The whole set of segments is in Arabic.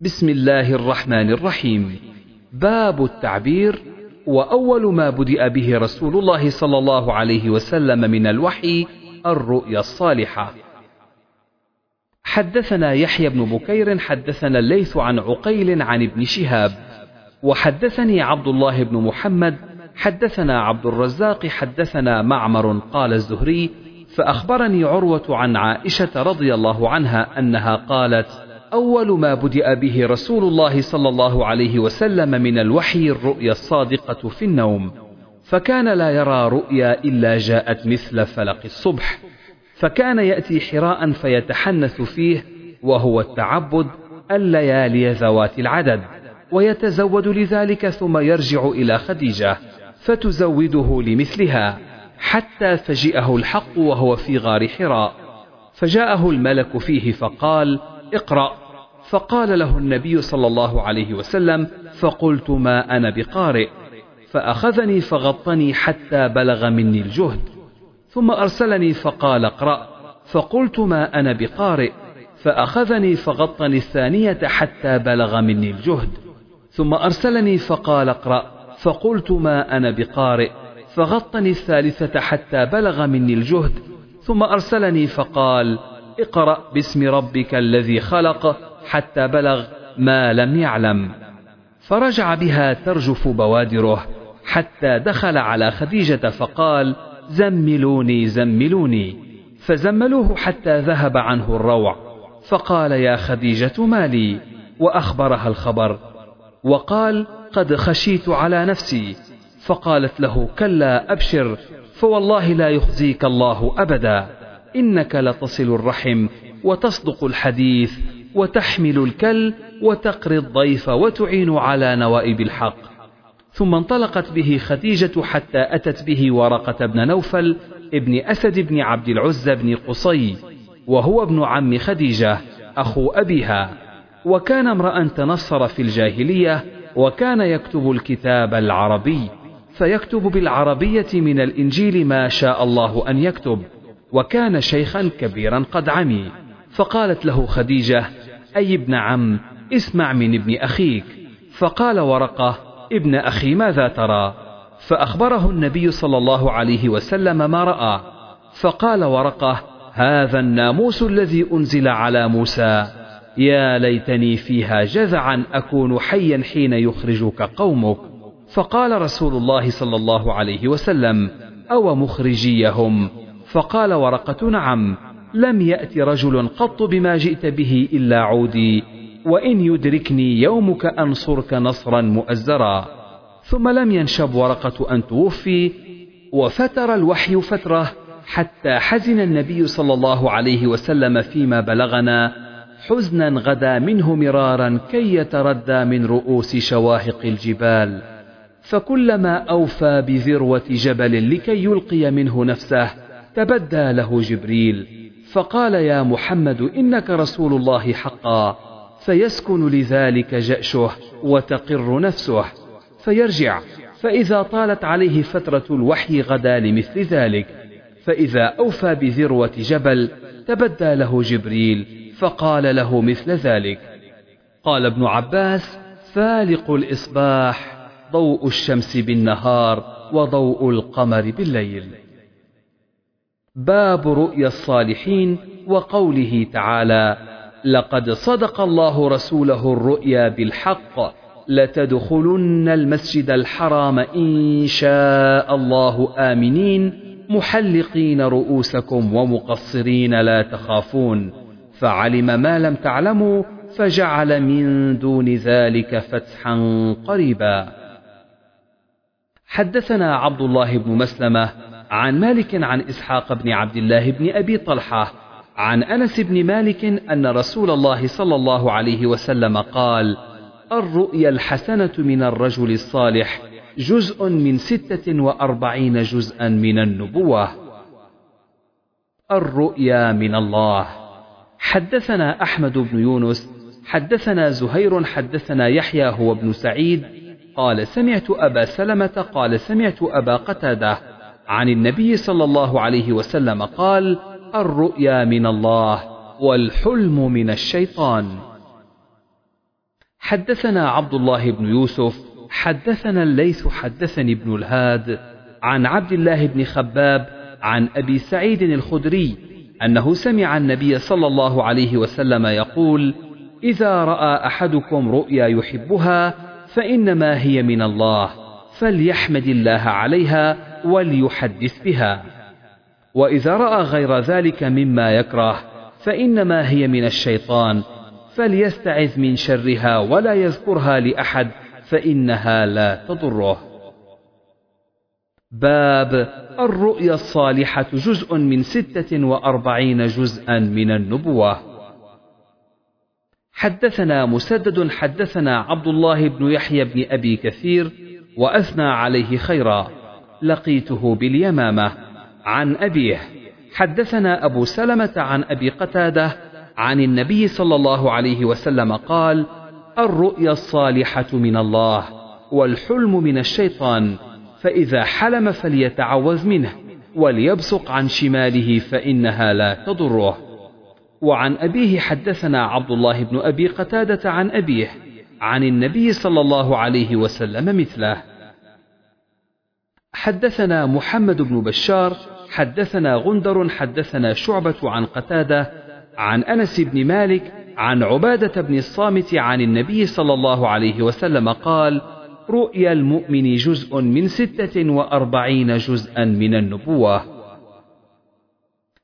بسم الله الرحمن الرحيم. باب التعبير وأول ما بدأ به رسول الله صلى الله عليه وسلم من الوحي الرؤيا الصالحة. حدثنا يحيى بن بكير حدثنا الليث عن عقيل عن ابن شهاب. وحدثني عبد الله بن محمد حدثنا عبد الرزاق حدثنا معمر قال الزهري. فأخبرني عروة عن عائشة رضي الله عنها أنها قالت: أول ما بدأ به رسول الله صلى الله عليه وسلم من الوحي الرؤيا الصادقة في النوم، فكان لا يرى رؤيا إلا جاءت مثل فلق الصبح، فكان يأتي حراء فيتحنث فيه وهو التعبد الليالي ذوات العدد، ويتزود لذلك ثم يرجع إلى خديجة فتزوده لمثلها حتى فجئه الحق وهو في غار حراء فجاءه الملك فيه فقال اقرأ. فقال له النبي صلى الله عليه وسلم فقلت ما أنا بقارئ. فأخذني فغطني حتى بلغ مني الجهد. ثم أرسلني فقال اقرأ. فقلت ما أنا بقارئ. فأخذني فغطني الثانية حتى بلغ مني الجهد. ثم أرسلني فقال اقرأ. فقلت ما أنا بقارئ. فغطني الثالثة حتى بلغ مني الجهد. ثم أرسلني فقال اقرأ باسم ربك الذي خلق حتى بلغ ما لم يعلم. فرجع بها ترجف بوادره حتى دخل على خديجة فقال زملوني زملوني. فزملوه حتى ذهب عنه الروع. فقال يا خديجة ما لي؟ وأخبرها الخبر. وقال قد خشيت على نفسي. فقالت له كلا أبشر فوالله لا يخزيك الله أبدا. إنك لتصل الرحم وتصدق الحديث وتحمل الكل وتقري الضيف وتعين على نوائب الحق. ثم انطلقت به خديجة حتى أتت به ورقة بن نوفل ابن أسد بن عبد العزى بن قصي وهو ابن عم خديجة أخو أبيها. وكان امرأ تنصر في الجاهلية وكان يكتب الكتاب العربي فيكتب بالعربية من الإنجيل ما شاء الله أن يكتب. وكان شيخا كبيرا قد عمي فقالت له خديجة أي ابن عم اسمع من ابن أخيك. فقال ورقة ابن أخي ماذا ترى؟ فأخبره النبي صلى الله عليه وسلم ما رأى. فقال ورقة هذا الناموس الذي أنزل على موسى. يا ليتني فيها جذعا أكون حيا حين يخرجك قومك. فقال رسول الله صلى الله عليه وسلم أو مخرجيهم. فقال ورقة نعم لم يأت رجل قط بما جئت به إلا عودي وإن يدركني يومك أنصرك نصرا مؤزرا. ثم لم ينشب ورقة أن توفي وفتر الوحي فترة حتى حزن النبي صلى الله عليه وسلم فيما بلغنا. حزنا غدا منه مرارا كي يتردى من رؤوس شواهق الجبال. فكلما أوفى بذروة جبل لكي يلقي منه نفسه تبدى له جبريل فقال يا محمد إنك رسول الله حقا فيسكن لذلك جأشه وتقر نفسه فيرجع فإذا طالت عليه فترة الوحي غدا لمثل ذلك فإذا أوفى بذروة جبل تبدى له جبريل فقال له مثل ذلك قال ابن عباس فالق الإصباح ضوء الشمس بالنهار وضوء القمر بالليل. باب رؤيا الصالحين وقوله تعالى لقد صدق الله رسوله الرؤيا بالحق لتدخلن المسجد الحرام إن شاء الله آمنين محلقين رؤوسكم ومقصرين لا تخافون فعلم ما لم تعلموا فجعل من دون ذلك فتحا قريبا. حدثنا عبد الله بن مسلمة عن مالك عن إسحاق بن عبد الله بن أبي طلحة عن أنس بن مالك أن رسول الله صلى الله عليه وسلم قال الرؤيا الحسنة من الرجل الصالح جزء من ستة وأربعين جزءا من النبوة. الرؤيا من الله. حدثنا أحمد بن يونس حدثنا زهير حدثنا يحيى هو ابن سعيد قال سمعت أبا سلمة قال سمعت أبا قتادة. عن النبي صلى الله عليه وسلم قال الرؤيا من الله والحلم من الشيطان. حدثنا عبد الله بن يوسف حدثنا الليث حدثني ابن الهاد عن عبد الله بن خباب عن أبي سعيد الخدري أنه سمع النبي صلى الله عليه وسلم يقول إذا رأى أحدكم رؤيا يحبها فإنما هي من الله. فليحمد الله عليها وليحدث بها. وإذا رأى غير ذلك مما يكره فإنما هي من الشيطان فليستعذ من شرها ولا يذكرها لأحد فإنها لا تضره. باب الرؤيا الصالحة جزء من ستة وأربعين جزءا من النبوة. حدثنا مسدد حدثنا عبد الله بن يحيى بن أبي كثير وأثنى عليه خيرا لقيته باليمامة. عن أبيه. حدثنا أبو سلمة عن أبي قتادة عن النبي صلى الله عليه وسلم قال الرؤيا الصالحة من الله والحلم من الشيطان فإذا حلم فليتعوذ منه وليبصق عن شماله فإنها لا تضره. وعن أبيه حدثنا عبد الله بن أبي قتادة عن أبيه. عن النبي صلى الله عليه وسلم مثله. حدثنا محمد بن بشار حدثنا غندر حدثنا شعبة عن قتادة عن أنس بن مالك عن عبادة بن الصامت عن النبي صلى الله عليه وسلم قال رؤيا المؤمن جزء من ستة وأربعين جزءا من النبوة.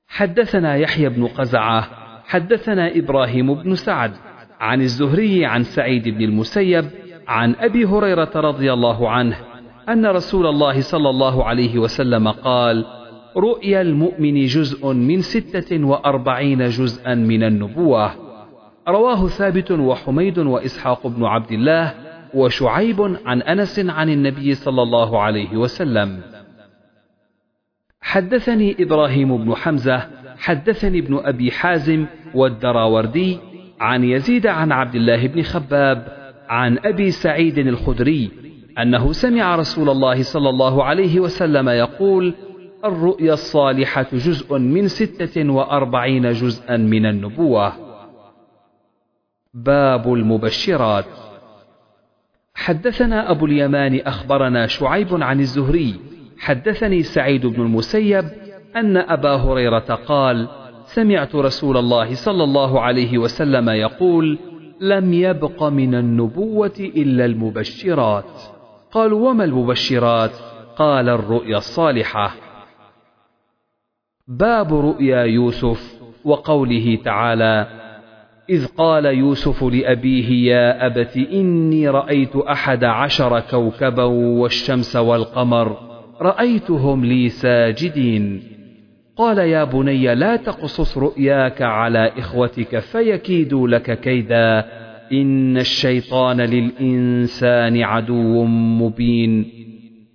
حدثنا يحيى بن قزعة حدثنا إبراهيم بن سعد عن الزهري عن سعيد بن المسيب عن أبي هريرة رضي الله عنه أن رسول الله صلى الله عليه وسلم قال رؤيا المؤمن جزء من ستة وأربعين جزءا من النبوة رواه ثابت وحميد وإسحاق بن عبد الله وشعيب عن أنس عن النبي صلى الله عليه وسلم. حدثني إبراهيم بن حمزة حدثني ابن أبي حازم والدراوردي عن يزيد عن عبد الله بن خباب عن أبي سعيد الخدري أنه سمع رسول الله صلى الله عليه وسلم يقول الرؤيا الصالحة جزء من ستة وأربعين جزءا من النبوة. باب المبشرات. حدثنا أبو اليمان أخبرنا شعيب عن الزهري. حدثني سعيد بن المسيب أن أبا هريرة قال سمعت رسول الله صلى الله عليه وسلم يقول لم يبق من النبوة إلا المبشرات. قالوا وما المبشرات؟ قال الرؤيا الصالحة. باب رؤيا يوسف وقوله تعالى إذ قال يوسف لأبيه يا أبت إني رأيت أحد عشر كوكبا والشمس والقمر رأيتهم لي ساجدين. قال يا بني لا تقصص رؤياك على إخوتك فيكيدوا لك كيدا. إن الشيطان للإنسان عدو مبين.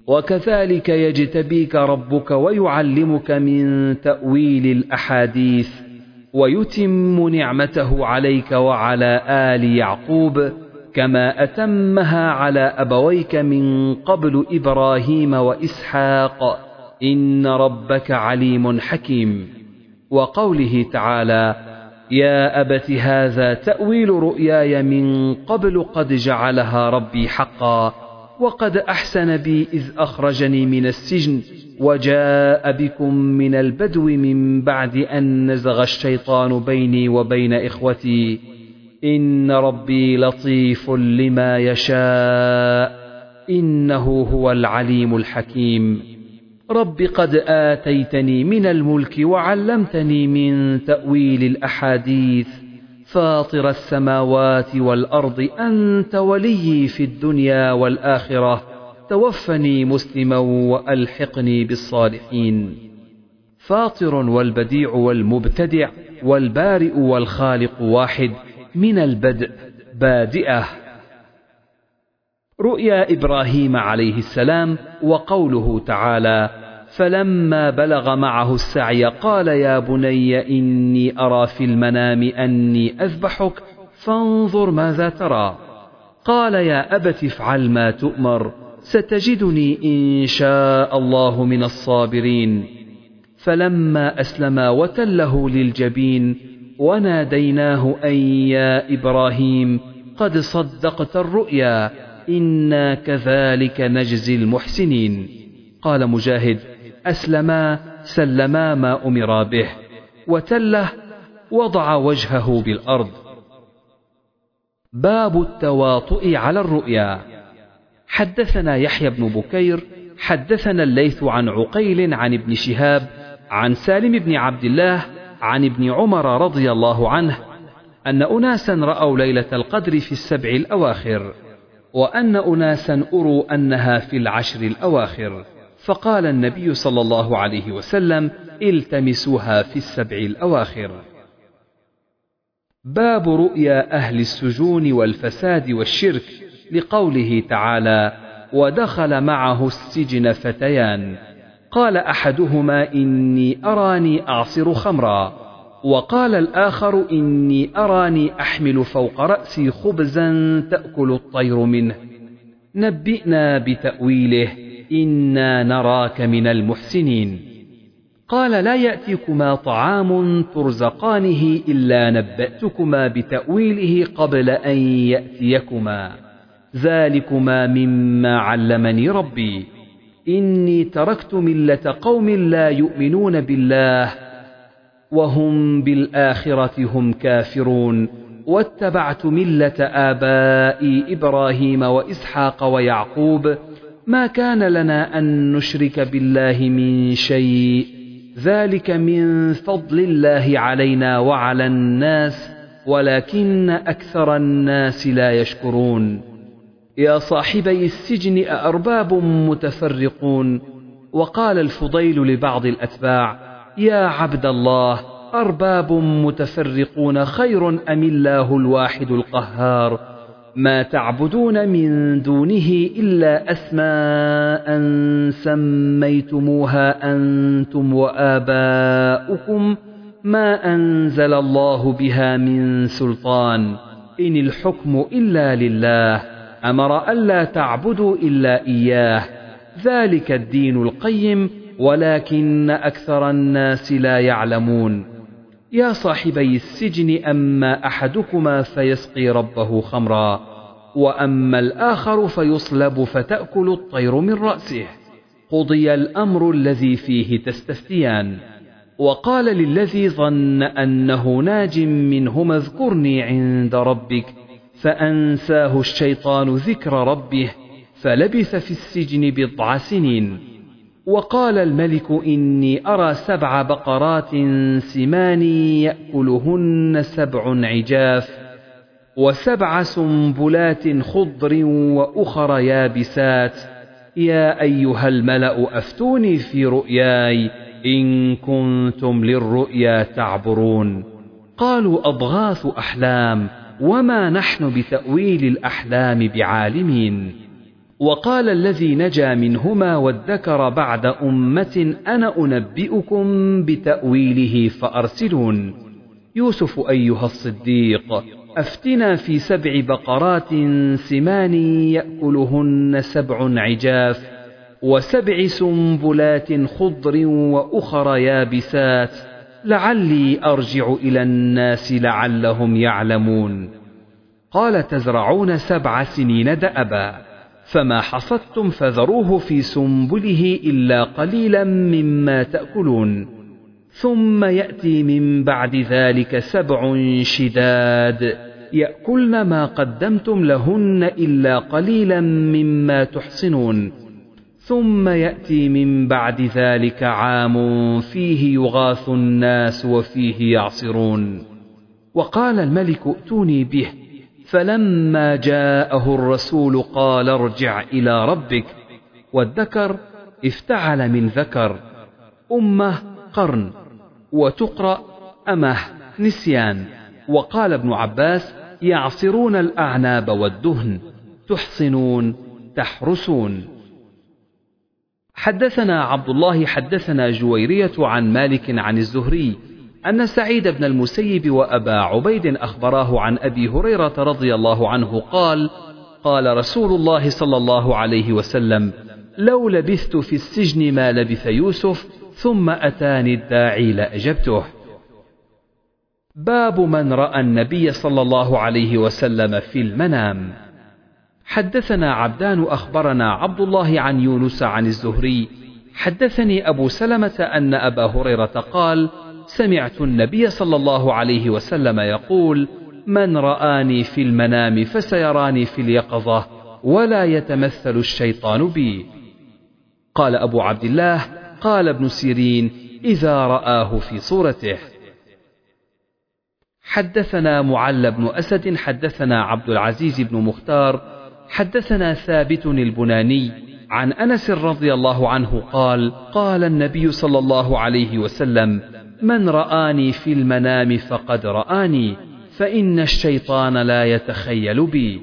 وكذلك يجتبيك ربك ويعلمك من تأويل الأحاديث ويتم نعمته عليك وعلى آل يعقوب كما أتمها على أبويك من قبل إبراهيم وإسحاق. إن ربك عليم حكيم. وقوله تعالى يا أبت هذا تأويل رؤياي من قبل قد جعلها ربي حقا وقد أحسن بي إذ أخرجني من السجن وجاء بكم من البدو من بعد أن نزغ الشيطان بيني وبين إخوتي. إن ربي لطيف لما يشاء إنه هو العليم الحكيم. رب قد آتيتني من الملك وعلمتني من تأويل الأحاديث. فاطر السماوات والأرض أنت ولي في الدنيا والآخرة. توفني مسلما وألحقني بالصالحين. فاطر والبديع والمبتدع والبارئ والخالق واحد من البدء بادئة. رؤيا إبراهيم عليه السلام وقوله تعالى فلما بلغ معه السعي قال يا بني إني أرى في المنام أني أذبحك فانظر ماذا ترى. قال يا أبت افعل ما تؤمر ستجدني إن شاء الله من الصابرين. فلما اسلما وتله للجبين وناديناه أن يا إبراهيم قد صدقت الرؤيا إنا كذلك نجزي المحسنين. قال مجاهد أسلما سلما ما أمرا به وتله وضع وجهه بالأرض. باب التواطؤ على الرؤيا. حدثنا يحيى بن بكير حدثنا الليث عن عقيل عن ابن شهاب عن سالم بن عبد الله عن ابن عمر رضي الله عنه أن أناسا رأوا ليلة القدر في السبع الأواخر وأن أناسا أروا أنها في العشر الأواخر. فقال النبي صلى الله عليه وسلم التمسوها في السبع الأواخر. باب رؤيا أهل السجون والفساد والشرك لقوله تعالى ودخل معه السجن فتيان قال أحدهما إني أراني أعصر خمرا وقال الآخر إني أراني أحمل فوق رأسي خبزا تأكل الطير منه نبئنا بتأويله إنا نراك من المحسنين. قال لا يأتيكما طعام ترزقانه إلا نبأتكما بتأويله قبل أن يأتيكما. ذلكما مما علمني ربي. إني تركت ملة قوم لا يؤمنون بالله وهم بالآخرة هم كافرون. واتبعت ملة آبائي إبراهيم وإسحاق ويعقوب. ما كان لنا أن نشرك بالله من شيء. ذلك من فضل الله علينا وعلى الناس ولكن أكثر الناس لا يشكرون. يا صاحبي السجن أأرباب متفرقون. وقال الفضيل لبعض الأتباع يا عبد الله أرباب متفرقون خير أم الله الواحد القهار؟ ما تعبدون من دونه إلا أسماء سميتموها أنتم وآباؤكم ما أنزل الله بها من سلطان. إن الحكم إلا لله. أمر ألا تعبدوا إلا إياه. ذلك الدين القيم ولكن أكثر الناس لا يعلمون. يا صاحبي السجن أما أحدكما فيسقي ربه خمرا وأما الآخر فيصلب فتأكل الطير من رأسه. قضي الأمر الذي فيه تستفتيان. وقال للذي ظن أنه ناج منهما اذكرني عند ربك فأنساه الشيطان ذكر ربه فلبث في السجن بضع سنين. وقال الملك إني أرى سبع بقرات سمان يأكلهن سبع عجاف وسبع سنبلات خضر وأخر يابسات. يا أيها الملأ أفتوني في رؤياي إن كنتم للرؤيا تعبرون. قالوا أضغاث أحلام وما نحن بتأويل الأحلام بعالمين. وقال الذي نجا منهما وادكر بعد أمة أنا أنبئكم بتأويله فأرسلون. يوسف أيها الصديق أفتنا في سبع بقرات سمان يأكلهن سبع عجاف وسبع سنبلات خضر وأخر يابسات لعلي أرجع إلى الناس لعلهم يعلمون. قال تزرعون سبع سنين دأبا. فما حصدتم فذروه في سنبله إلا قليلا مما تأكلون. ثم يأتي من بعد ذلك سبع شداد. يأكلن ما قدمتم لهن إلا قليلا مما تحصنون. ثم يأتي من بعد ذلك عام فيه يغاث الناس وفيه يعصرون. وقال الملك ائتوني به. فلما جاءه الرسول قال ارجع إلى ربك والذكر افتعل من ذكر أمه قرن وتقرأ أمه نسيان وقال ابن عباس يعصرون الأعناب والدهن تحصنون تحرسون. حدثنا عبد الله حدثنا جويرية عن مالك عن الزهري أن سعيد بن المسيب وأبا عبيد أخبراه عن أبي هريرة رضي الله عنه قال قال رسول الله صلى الله عليه وسلم لو لبثت في السجن ما لبث يوسف ثم أتاني الداعي لأجبته. باب من رأى النبي صلى الله عليه وسلم في المنام. حدثنا عبدان أخبرنا عبد الله عن يونس عن الزهري. حدثني أبو سلمة أن أبا هريرة قال سمعت النبي صلى الله عليه وسلم يقول من رآني في المنام فسيراني في اليقظة ولا يتمثل الشيطان بي. قال أبو عبد الله قال ابن سيرين إذا رآه في صورته. حدثنا معل بن أسد حدثنا عبد العزيز بن مختار حدثنا ثابت البناني عن أنس رضي الله عنه قال قال النبي صلى الله عليه وسلم من رآني في المنام فقد رآني فإن الشيطان لا يتخيل بي.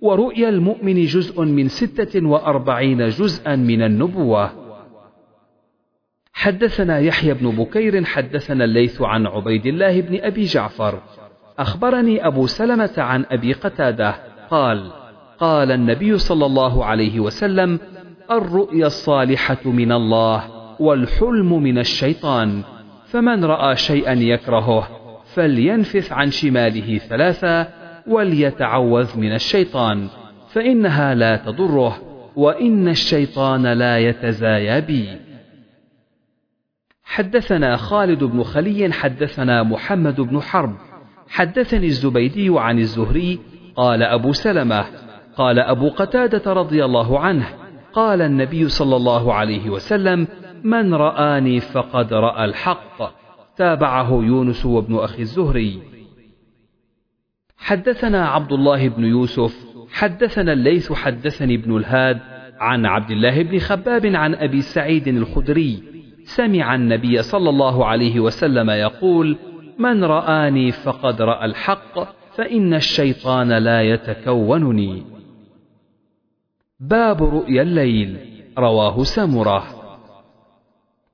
ورؤيا المؤمن جزء من ستة وأربعين جزءا من النبوة. حدثنا يحيى بن بكير حدثنا الليث عن عبيد الله بن أبي جعفر. أخبرني أبو سلمة عن أبي قتادة قال قال النبي صلى الله عليه وسلم الرؤيا الصالحة من الله والحلم من الشيطان. فمن رأى شيئا يكرهه فلينفث عن شماله ثلاثا وليتعوذ من الشيطان فإنها لا تضره وإن الشيطان لا يتزايا بي حدثنا خالد بن خلي حدثنا محمد بن حرب. حدثني الزبيدي عن الزهري قال أبو سلمة قال أبو قتادة رضي الله عنه قال النبي صلى الله عليه وسلم من رآني فقد رأى الحق. تابعه يونس وابن أخي الزهري. حدثنا عبد الله بن يوسف حدثنا الليث حدثني ابن الهاد عن عبد الله بن خباب عن أبي سعيد الخدري. سمع النبي صلى الله عليه وسلم يقول من رآني فقد رأى الحق فإن الشيطان لا يتكونني. باب رؤيا الليل رواه سمرة.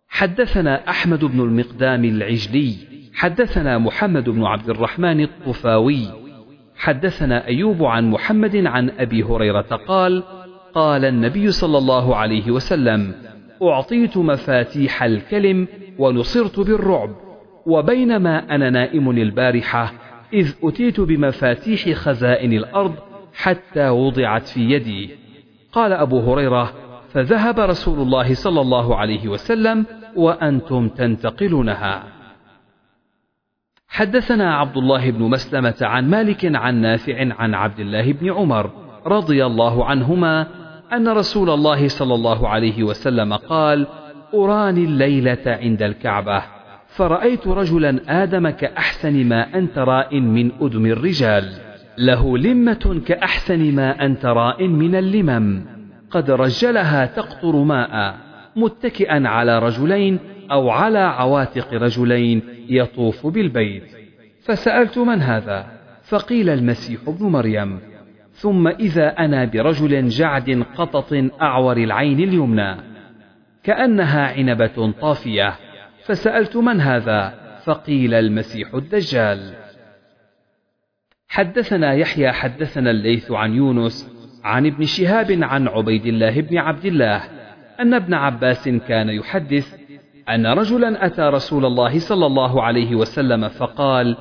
حدثنا أحمد بن المقدام العجلي حدثنا محمد بن عبد الرحمن الطفاوي حدثنا أيوب عن محمد عن أبي هريرة قال قال النبي صلى الله عليه وسلم أعطيت مفاتيح الكلم ونصرت بالرعب وبينما أنا نائم البارحة إذ أتيت بمفاتيح خزائن الأرض حتى وضعت في يدي. قال أبو هريرة فذهب رسول الله صلى الله عليه وسلم وأنتم تنتقلونها. حدثنا عبد الله بن مسلمة عن مالك عن نافع عن عبد الله بن عمر رضي الله عنهما أن رسول الله صلى الله عليه وسلم قال أراني الليلة عند الكعبة فرأيت رجلا آدم كأحسن ما أنت راء من أدم الرجال له لمة كأحسن ما أنت راء من اللمم قد رجلها تقطر ماء. متكئا على رجلين أو على عواتق رجلين يطوف بالبيت. فسألت من هذا؟ فقيل المسيح ابن مريم. ثم إذا أنا برجل جعد قطط أعور العين اليمنى. كأنها عنبة طافية. فسألت من هذا؟ فقيل المسيح الدجال. حدثنا يحيى حدثنا الليث عن يونس عن ابن شهاب عن عبيد الله بن عبد الله. أن ابن عباس كان يحدث أن رجلا أتى رسول الله صلى الله عليه وسلم فقال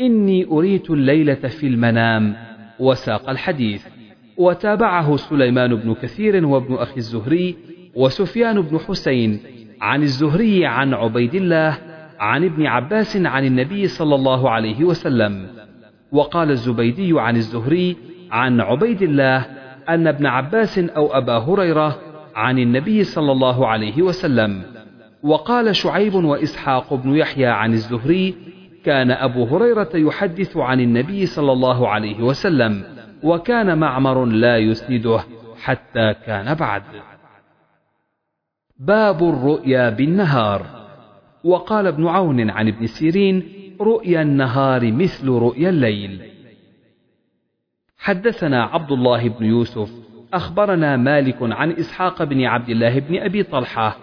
إني أريت الليلة في المنام. وساق الحديث. وتابعه سليمان بن كثير وابن أخي الزهري وسفيان بن حسين عن الزهري عن عبيد الله عن ابن عباس عن النبي صلى الله عليه وسلم. وقال الزبيدي عن الزهري عن عبيد الله أن ابن عباس أو أبا هريرة عن النبي صلى الله عليه وسلم. وقال شعيب وإسحاق بن يحيى عن الزهري كان أبو هريرة يحدث عن النبي صلى الله عليه وسلم وكان معمر لا يسنده حتى كان بعد. باب الرؤيا بالنهار. وقال ابن عون عن ابن سيرين رؤيا النهار مثل رؤيا الليل. حدثنا عبد الله بن يوسف أخبرنا مالك عن إسحاق بن عبد الله بن أبي طلحة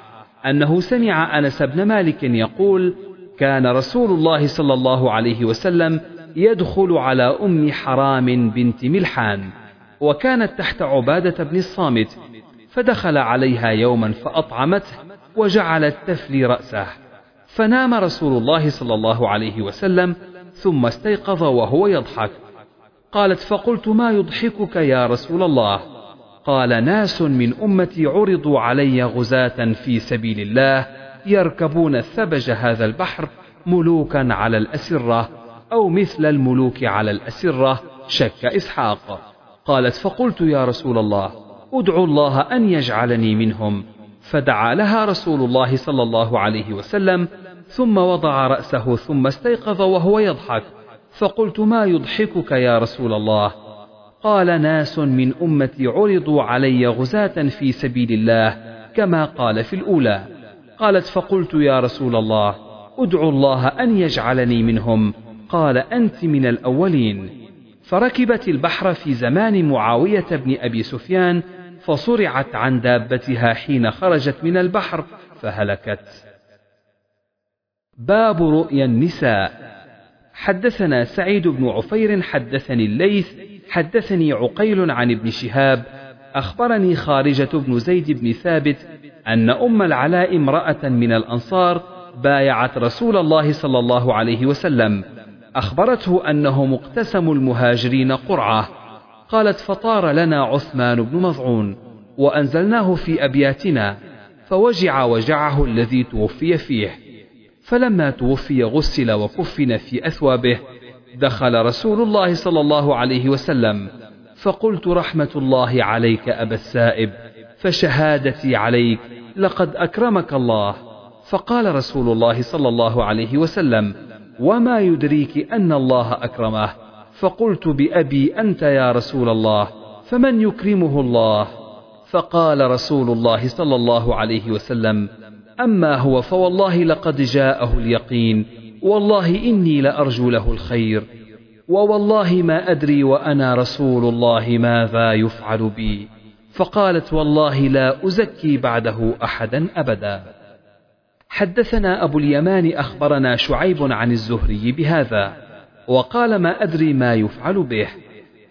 أنه سمع أنس بن مالك يقول كان رسول الله صلى الله عليه وسلم يدخل على أم حرام بنت ملحان وكانت تحت عبادة بن الصامت فدخل عليها يوما فأطعمته وجعلت تفلي رأسه فنام رسول الله صلى الله عليه وسلم ثم استيقظ وهو يضحك قالت فقلت ما يضحكك يا رسول الله؟ قال ناس من أمتي عرضوا علي غزاة في سبيل الله يركبون ثبج هذا البحر ملوكا على الأسرة أو مثل الملوك على الأسرة شك إسحاق. قالت فقلت يا رسول الله أدعو الله أن يجعلني منهم. فدعا لها رسول الله صلى الله عليه وسلم ثم وضع رأسه ثم استيقظ وهو يضحك. فقلت ما يضحكك يا رسول الله؟ قال ناس من أمتي عرضوا علي غزاة في سبيل الله كما قال في الأولى. قالت فقلت يا رسول الله أدعو الله أن يجعلني منهم. قال أنت من الأولين. فركبت البحر في زمان معاوية بن أبي سفيان فصرعت عن دابتها حين خرجت من البحر فهلكت. باب رؤيا النساء. حدثنا سعيد بن عفير حدثني الليث حدثني عقيل عن ابن شهاب أخبرني خارجة بن زيد بن ثابت أن أم العلاء امرأة من الأنصار بايعت رسول الله صلى الله عليه وسلم. أخبرته أنه مقتسم المهاجرين قرعة. قالت فطار لنا عثمان بن مضعون وأنزلناه في أبياتنا فوجع وجعه الذي توفي فيه فلما توفي غسل وكفن في أثوابه دخل رسول الله صلى الله عليه وسلم فقلت رحمة الله عليك أبا السائب فشهادتي عليك لقد أكرمك الله. فقال رسول الله صلى الله عليه وسلم وما يدريك أن الله أكرمه؟ فقلت بأبي أنت يا رسول الله فمن يكرمه الله؟ فقال رسول الله صلى الله عليه وسلم أما هو فوالله لقد جاءه اليقين والله إني لأرجو له الخير ووالله ما أدري وأنا رسول الله ماذا يفعل بي. فقالت والله لا أزكي بعده أحدا أبدا. حدثنا أبو اليمان أخبرنا شعيب عن الزهري بهذا وقال ما أدري ما يفعل به.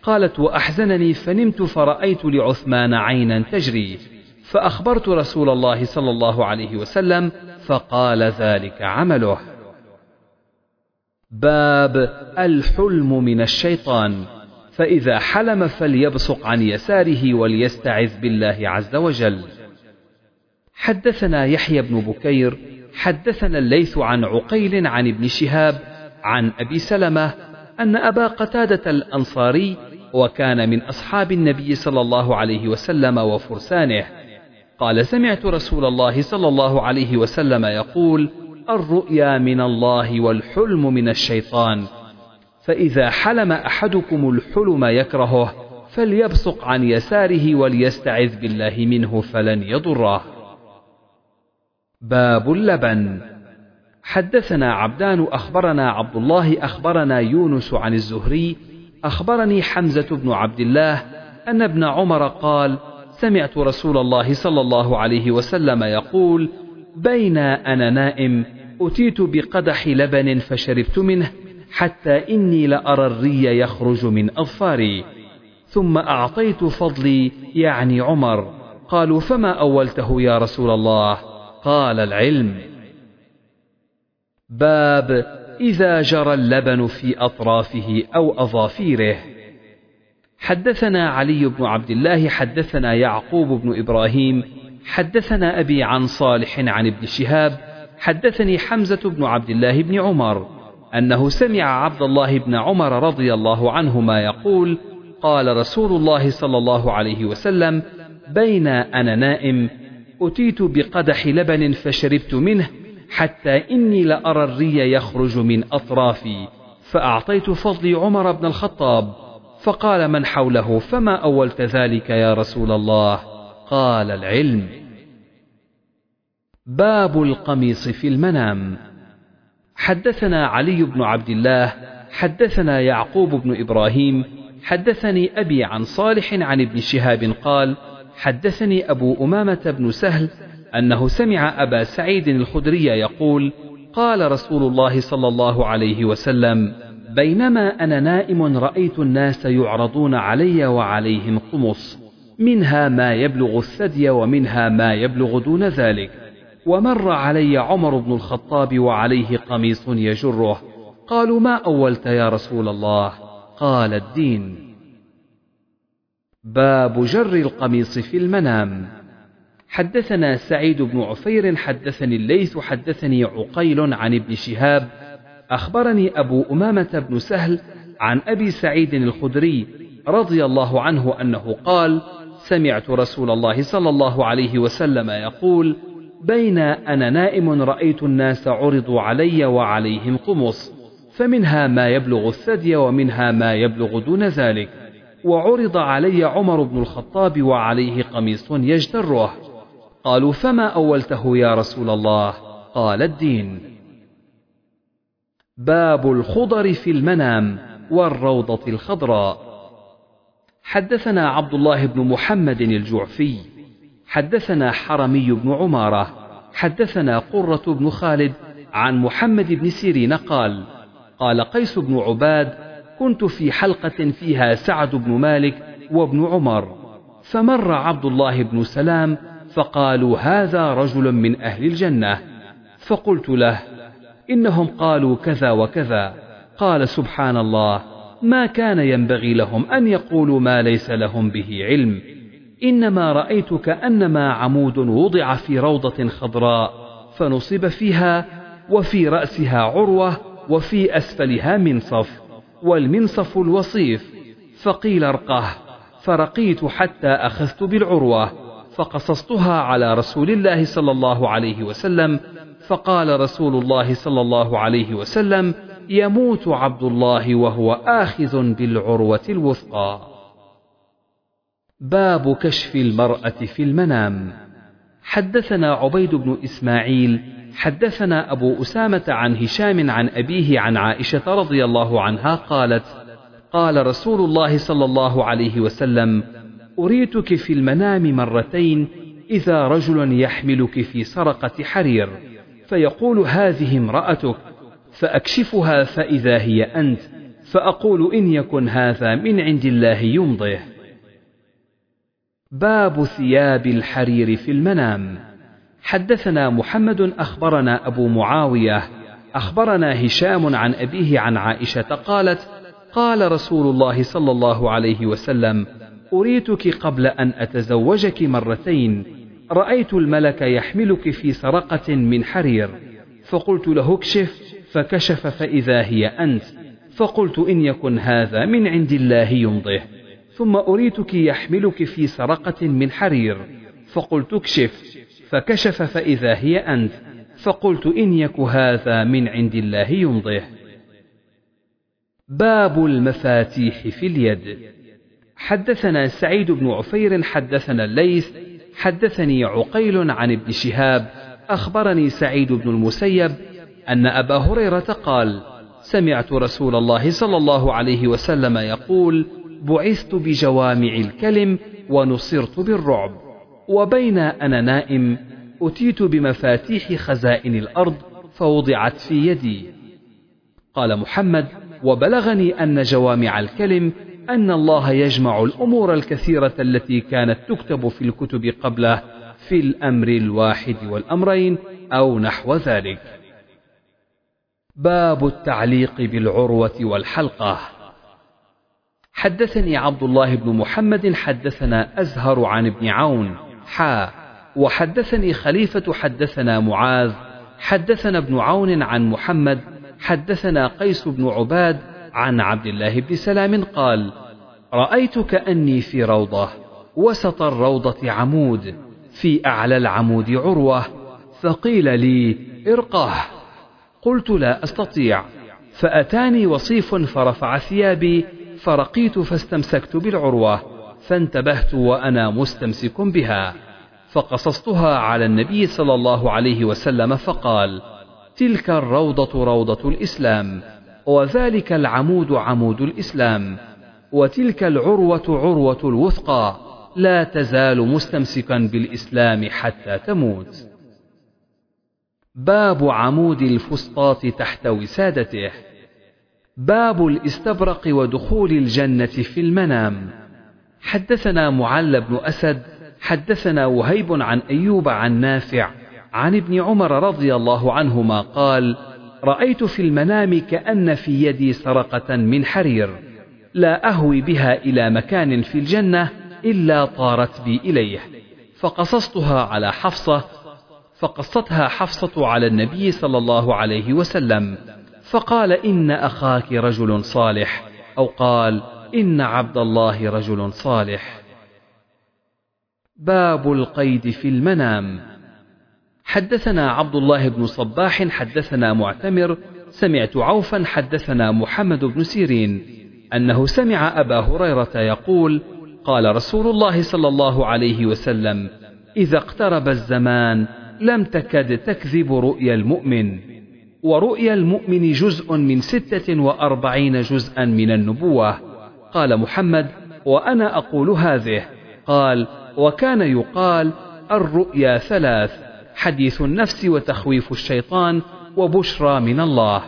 قالت وأحزنني فنمت فرأيت لعثمان عينا تجري. فأخبرت رسول الله صلى الله عليه وسلم فقال ذلك عمله. باب الحلم من الشيطان. فإذا حلم فليبصق عن يساره وليستعذ بالله عز وجل. حدثنا يحيى بن بكير حدثنا الليث عن عقيل عن ابن شهاب عن أبي سلمة أن أبا قتادة الأنصاري وكان من أصحاب النبي صلى الله عليه وسلم وفرسانه. قال سمعت رسول الله صلى الله عليه وسلم يقول الرؤيا من الله والحلم من الشيطان. فإذا حلم أحدكم الحلم يكرهه فليبصق عن يساره وليستعذ بالله منه فلن يضره. باب اللبن. حدثنا عبدان أخبرنا عبد الله أخبرنا يونس عن الزهري أخبرني حمزة بن عبد الله أن ابن عمر قال سمعت رسول الله صلى الله عليه وسلم يقول بين أنا نائم أتيت بقدح لبن فشربت منه حتى إني لأرى الري يخرج من أظفاري. ثم أعطيت فضلي يعني عمر. قالوا فما أولته يا رسول الله؟ قال العلم. باب إذا جرى اللبن في أطرافه أو أظافيره. حدثنا علي بن عبد الله حدثنا يعقوب بن إبراهيم حدثنا أبي عن صالح عن ابن شهاب حدثني حمزة بن عبد الله بن عمر أنه سمع عبد الله بن عمر رضي الله عنهما يقول قال رسول الله صلى الله عليه وسلم بين أنا نائم أتيت بقدح لبن فشربت منه حتى إني لأرى الري يخرج من أطرافي فأعطيت فضلي عمر بن الخطاب فقال من حوله فما أولت ذلك يا رسول الله؟ قال العلم. باب القميص في المنام. حدثنا علي بن عبد الله حدثنا يعقوب بن إبراهيم حدثني أبي عن صالح عن ابن شهاب قال حدثني أبو أمامة بن سهل أنه سمع أبا سعيد الخدري يقول قال رسول الله صلى الله عليه وسلم بينما أنا نائم رأيت الناس يعرضون علي وعليهم قمص. منها ما يبلغ الثدي ومنها ما يبلغ دون ذلك. ومر علي عمر بن الخطاب وعليه قميص يجره. قالوا ما أولت يا رسول الله؟ قال الدين. باب جر القميص في المنام. حدثنا سعيد بن عفير حدثني الليث حدثني عقيل عن ابن شهاب. أخبرني أبو أمامة بن سهل عن أبي سعيد الخدري رضي الله عنه أنه قال سمعت رسول الله صلى الله عليه وسلم يقول بين أنا نائم رأيت الناس عرضوا علي وعليهم قمص فمنها ما يبلغ الثدي ومنها ما يبلغ دون ذلك وعرض علي عمر بن الخطاب وعليه قميص يجتره. قالوا فما أولته يا رسول الله؟ قال الدين. باب الخضر في المنام والروضة الخضراء. حدثنا عبد الله بن محمد الجعفي حدثنا حرمي بن عمارة حدثنا قرة بن خالد عن محمد بن سيرين قال قال قيس بن عباد كنت في حلقة فيها سعد بن مالك وابن عمر فمر عبد الله بن سلام فقالوا هذا رجل من أهل الجنة. فقلت له إنهم قالوا كذا وكذا. قال سبحان الله ما كان ينبغي لهم أن يقولوا ما ليس لهم به علم. إنما رأيت كأنما عمود وضع في روضة خضراء فنصب فيها وفي رأسها عروة وفي أسفلها منصف والمنصف الوصيف. فقيل ارقه فرقيت حتى أخذت بالعروة فقصصتها على رسول الله صلى الله عليه وسلم. فقال رسول الله صلى الله عليه وسلم يموت عبد الله وهو آخذ بالعروة الوثقى. باب كشف المرأة في المنام. حدثنا عبيد بن إسماعيل حدثنا أبو أسامة عن هشام عن أبيه عن عائشة رضي الله عنها قالت قال رسول الله صلى الله عليه وسلم أريتك في المنام مرتين إذا رجل يحملك في سرقة حرير فيقول هذه امرأتك. فأكشفها فإذا هي أنت فأقول إن يكن هذا من عند الله يمضيه. باب ثياب الحرير في المنام. حدثنا محمد أخبرنا أبو معاوية أخبرنا هشام عن أبيه عن عائشة قالت قال رسول الله صلى الله عليه وسلم أريتك قبل أن أتزوجك مرتين رأيت الملك يحملك في سرقة من حرير فقلت له اكشف. فكشف فإذا هي أنت. فقلت إن يكن هذا من عند الله يمضه ثم أريتك يحملك في سرقة من حرير. فقلت اكشف. فكشف فإذا هي أنت. فقلت إن يك هذا من عند الله يمضه باب المفاتيح في اليد. حدثنا سعيد بن عفير حدثنا الليث. حدثني عقيل عن ابن شهاب. أخبرني سعيد بن المسيب أن أبا هريرة قال سمعت رسول الله صلى الله عليه وسلم يقول بعثت بجوامع الكلم ونصرت بالرعب وبين أنا نائم أتيت بمفاتيح خزائن الأرض فوضعت في يدي قال محمد وبلغني أن جوامع الكلم أن الله يجمع الأمور الكثيرة التي كانت تكتب في الكتب قبله في الأمر الواحد والأمرين أو نحو ذلك. باب التعليق بالعروة والحلقة. حدثني عبد الله بن محمد حدثنا أزهر عن ابن عون حا وحدثني خليفة حدثنا معاذ حدثنا ابن عون عن محمد حدثنا قيس بن عباد عن عبد الله بن سلام قال رأيت كأني في روضة وسط الروضة عمود في أعلى العمود عروة فقيل لي ارقه قلت لا أستطيع. فأتاني وصيف فرفع ثيابي فرقيت فاستمسكت بالعروة فانتبهت وأنا مستمسك بها. فقصصتها على النبي صلى الله عليه وسلم فقال تلك الروضة روضة الإسلام وذلك العمود عمود الإسلام وتلك العروة عروة الوثقى لا تزال مستمسكا بالإسلام حتى تموت. باب عمود الفسطاط تحت وسادته. باب الاستبرق ودخول الجنة في المنام. حدثنا معل بن أسد حدثنا وهيب عن أيوب عن نافع عن ابن عمر رضي الله عنهما قال رأيت في المنام كأن في يدي سرقة من حرير لا أهوي بها إلى مكان في الجنة إلا طارت بي إليه فقصصتها على حفصة فقصتها حفصة على النبي صلى الله عليه وسلم فقال إن أخاك رجل صالح. أو قال إن عبد الله رجل صالح. باب القيد في المنام. حدثنا عبد الله بن صباح حدثنا معتمر سمعت عوفا حدثنا محمد بن سيرين أنه سمع أبا هريرة يقول قال رسول الله صلى الله عليه وسلم إذا اقترب الزمان لم تكد تكذب رؤيا المؤمن. ورؤيا المؤمن جزء من ستة وأربعين جزءا من النبوة. قال محمد وأنا أقول هذه. قال وكان يقال الرؤيا ثلاث حديث النفس وتخويف الشيطان وبشرى من الله.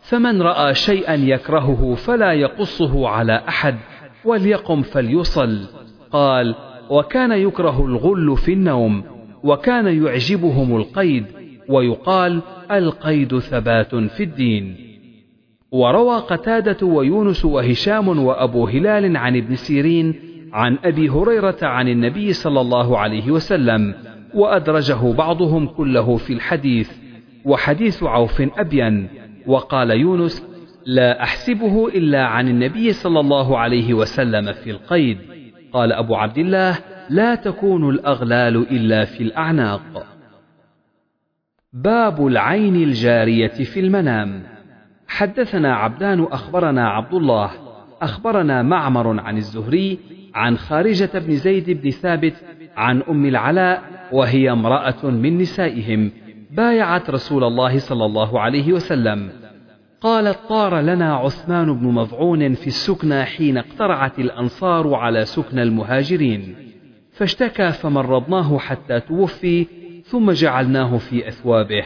فمن رأى شيئا يكرهه فلا يقصه على أحد وليقم فليصل. قال وكان يكره الغل في النوم. وكان يعجبهم القيد ويقال القيد ثبات في الدين. وروى قتادة ويونس وهشام وأبو هلال عن ابن سيرين عن أبي هريرة عن النبي صلى الله عليه وسلم وأدرجه بعضهم كله في الحديث وحديث عوف أبين وقال يونس لا أحسبه إلا عن النبي صلى الله عليه وسلم في القيد قال أبو عبد الله لا تكون الأغلال إلا في الأعناق. باب العين الجارية في المنام. حدثنا عبدان أخبرنا عبد الله أخبرنا معمر عن الزهري عن خارجة بن زيد بن ثابت عن أم العلاء وهي امرأة من نسائهم بايعت رسول الله صلى الله عليه وسلم. قالت طار لنا عثمان بن مضعون في السكنى حين اقترعت الأنصار على سكنى المهاجرين. فاشتكى فمرضناه حتى توفي ثم جعلناه في أثوابه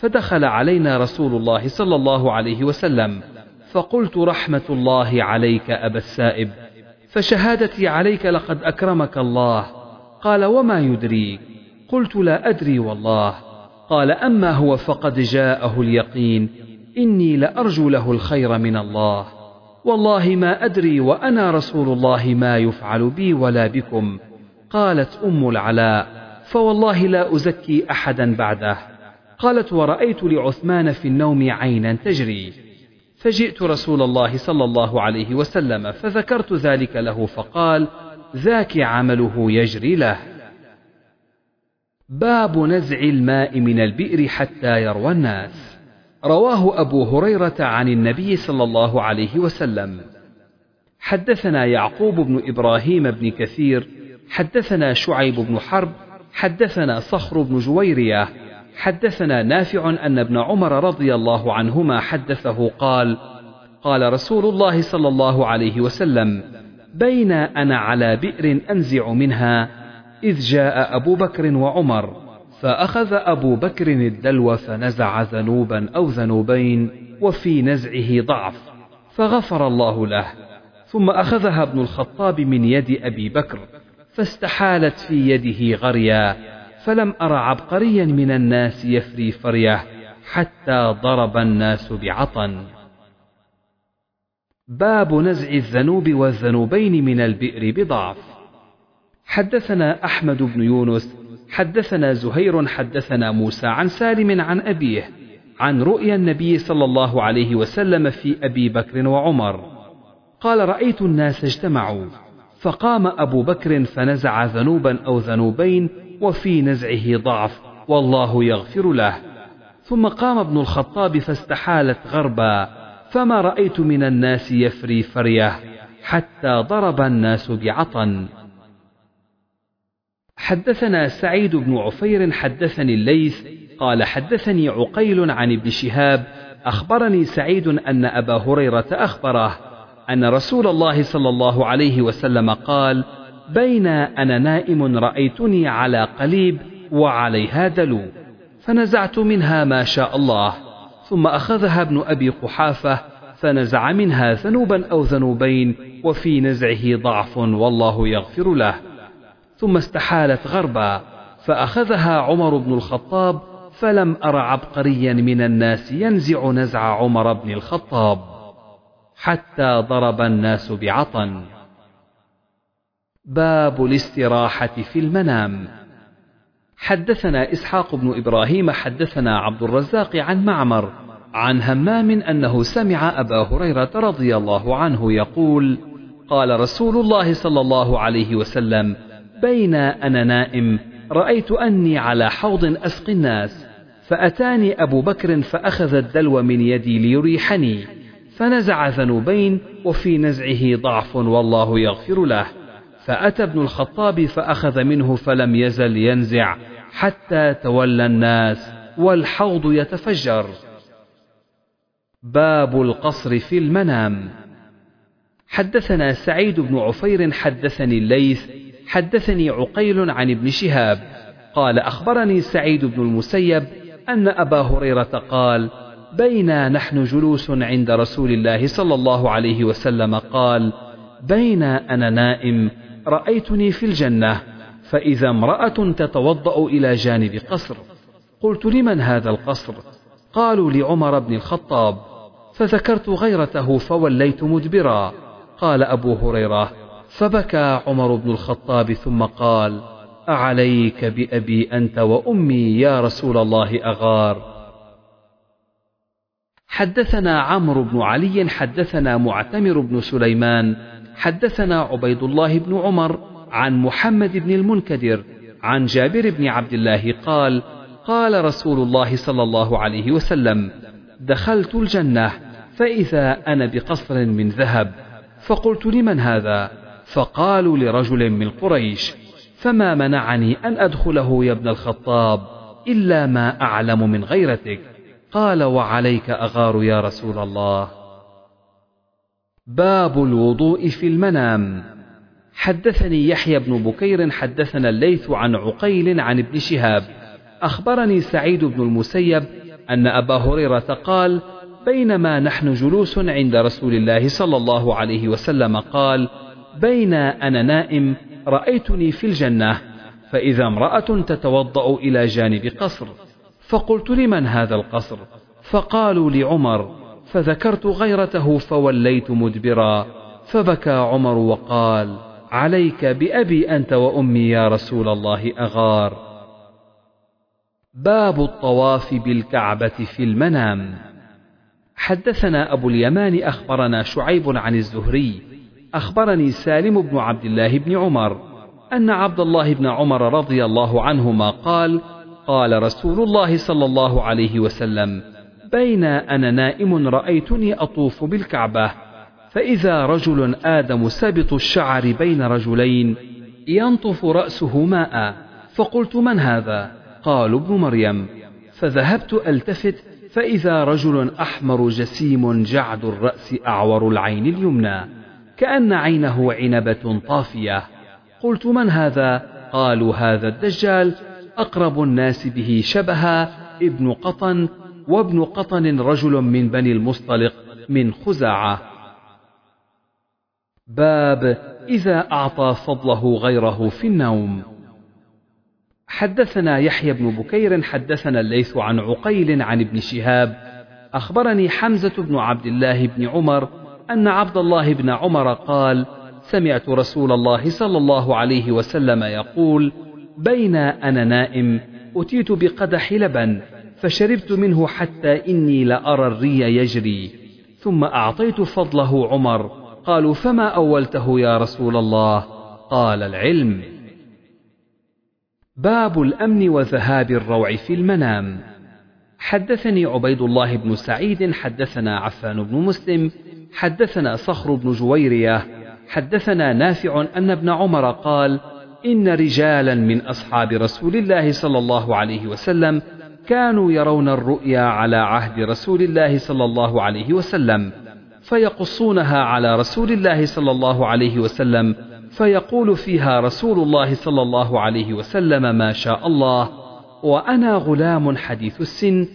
فدخل علينا رسول الله صلى الله عليه وسلم فقلت رحمة الله عليك أبا السائب فشهادتي عليك لقد أكرمك الله قال وما يدريك قلت لا أدري والله قال أما هو فقد جاءه اليقين إني لأرجو له الخير من الله والله ما أدري وأنا رسول الله ما يفعل بي ولا بكم قالت أم العلاء فوالله لا أزكي أحدا بعده. قالت ورأيت لعثمان في النوم عينا تجري. فجئت رسول الله صلى الله عليه وسلم فذكرت ذلك له فقال ذاك عمله يجري له. باب نزع الماء من البئر حتى يروى الناس. رواه أبو هريرة عن النبي صلى الله عليه وسلم. حدثنا يعقوب بن إبراهيم بن كثير حدثنا شعيب بن حرب حدثنا صخر بن جويرية حدثنا نافع أن ابن عمر رضي الله عنهما حدثه قال قال رسول الله صلى الله عليه وسلم بين أنا على بئر أنزع منها إذ جاء أبو بكر وعمر فأخذ أبو بكر الدلو فنزع ذنوبا أو ذنوبين وفي نزعه ضعف فغفر الله له ثم أخذها ابن الخطاب من يد أبي بكر. فاستحالت في يده غريا فلم أر عبقريا من الناس يفري فريه حتى ضرب الناس بعطن. باب نزع الذنوب والذنوبين من البئر بضعف. حدثنا أحمد بن يونس حدثنا زهير حدثنا موسى عن سالم عن أبيه عن رؤيا النبي صلى الله عليه وسلم في أبي بكر وعمر. قال رأيت الناس اجتمعوا. فقام أبو بكر فنزع ذنوبا أو ذنوبين وفي نزعه ضعف والله يغفر له. ثم قام ابن الخطاب فاستحالت غربا فما رأيت من الناس يفري فريه حتى ضرب الناس بعطن حدثنا سعيد بن عفير حدثني الليث قال حدثني عقيل عن ابن شهاب أخبرني سعيد أن أبا هريرة أخبره أن رسول الله صلى الله عليه وسلم قال بين أنا نائم رأيتني على قليب وعليها دلو فنزعت منها ما شاء الله ثم أخذها ابن أبي قحافة فنزع منها ذنوبا أو ذنوبين وفي نزعه ضعف والله يغفر له. ثم استحالت غربا فأخذها عمر بن الخطاب فلم أر عبقريا من الناس ينزع نزع عمر بن الخطاب. حتى ضرب الناس بعطن. باب الاستراحة في المنام. حدثنا إسحاق بن إبراهيم حدثنا عبد الرزاق عن معمر عن همام أنه سمع أبا هريرة رضي الله عنه يقول قال رسول الله صلى الله عليه وسلم بين أنا نائم رأيت أني على حوض أسقي الناس فأتاني أبو بكر فأخذ الدلو من يدي ليريحني. فنزع ذنوبين وفي نزعه ضعف والله يغفر له. فأتى ابن الخطاب فأخذ منه فلم يزل ينزع حتى تولى الناس والحوض يتفجر. باب القصر في المنام. حدثنا سعيد بن عفير حدثني الليث حدثني عقيل عن ابن شهاب قال أخبرني سعيد بن المسيب أن أبا هريرة قال بينا نحن جلوس عند رسول الله صلى الله عليه وسلم قال بين أنا نائم رأيتني في الجنة فإذا امرأة تتوضأ إلى جانب قصر. قلت لمن هذا القصر؟ قالوا لعمر بن الخطاب. فذكرت غيرته فوليت مدبرا. قال أبو هريرة فبكى عمر بن الخطاب ثم قال أعليك بأبي أنت وأمي يا رسول الله أغار. حدثنا عمرو بن علي حدثنا معتمر بن سليمان حدثنا عبيد الله بن عمر عن محمد بن المنكدر عن جابر بن عبد الله قال قال رسول الله صلى الله عليه وسلم دخلت الجنة فإذا أنا بقصر من ذهب. فقلت لمن هذا؟ فقالوا لرجل من قريش فما منعني أن أدخله يا ابن الخطاب إلا ما أعلم من غيرتك. قال وعليك أغار يا رسول الله. باب الوضوء في المنام. حدثني يحيى بن بكير حدثنا الليث عن عقيل عن ابن شهاب. أخبرني سعيد بن المسيب أن أبا هريرة قال بينما نحن جلوس عند رسول الله صلى الله عليه وسلم قال بين أنا نائم رأيتني في الجنة فإذا امرأة تتوضأ إلى جانب قصر. فقلت لمن هذا القصر؟ فقالوا لعمر فذكرت غيرته فوليت مدبرا. فبكى عمر وقال عليك بأبي أنت وأمي يا رسول الله أغار. باب الطواف بالكعبة في المنام. حدثنا أبو اليمان أخبرنا شعيب عن الزهري. أخبرني سالم بن عبد الله بن عمر أن عبد الله بن عمر رضي الله عنهما قال قال رسول الله صلى الله عليه وسلم بين أنا نائم رأيتني أطوف بالكعبة فإذا رجل آدم سبط الشعر بين رجلين ينطف رأسه ماء فقلت من هذا؟ قالوا ابن مريم فذهبت ألتفت فإذا رجل أحمر جسيم جعد الرأس أعور العين اليمنى كأن عينه عنبة طافية قلت من هذا؟ قالوا هذا الدجال أقرب الناس به شبها ابن قطن وابن قطن رجل من بني المصطلق من خزاعة. باب إذا أعطى فضله غيره في النوم. حدثنا يحيى بن بكير حدثنا الليث عن عقيل عن ابن شهاب. أخبرني حمزة بن عبد الله بن عمر أن عبد الله بن عمر قال سمعت رسول الله صلى الله عليه وسلم يقول بين أنا نائم أتيت بقدح لبن فشربت منه حتى إني لأرى الري يجري. ثم أعطيت فضله عمر قالوا فما أولته يا رسول الله؟ قال العلم. باب الأمن وذهاب الروع في المنام. حدثني عبيد الله بن سعيد حدثنا عفان بن مسلم حدثنا صخر بن جويرية حدثنا نافع أن ابن عمر قال إن رجالا من أصحاب رسول الله صلى الله عليه وسلم كانوا يرون الرؤيا على عهد رسول الله صلى الله عليه وسلم فيقصونها على رسول الله صلى الله عليه وسلم فيقول فيها رسول الله صلى الله عليه وسلم ما شاء الله وأنا غلام حديث السن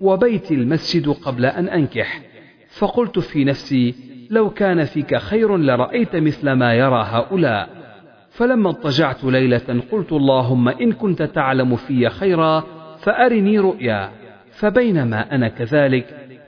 وبيت المسجد قبل أن أنكح. فقلت في نفسي لو كان فيك خير لرأيت مثل ما يرى هؤلاء. فلما اضطجعت ليلة قلت اللهم إن كنت تعلم في خيرا فأرني رؤيا فبينما أنا كذلك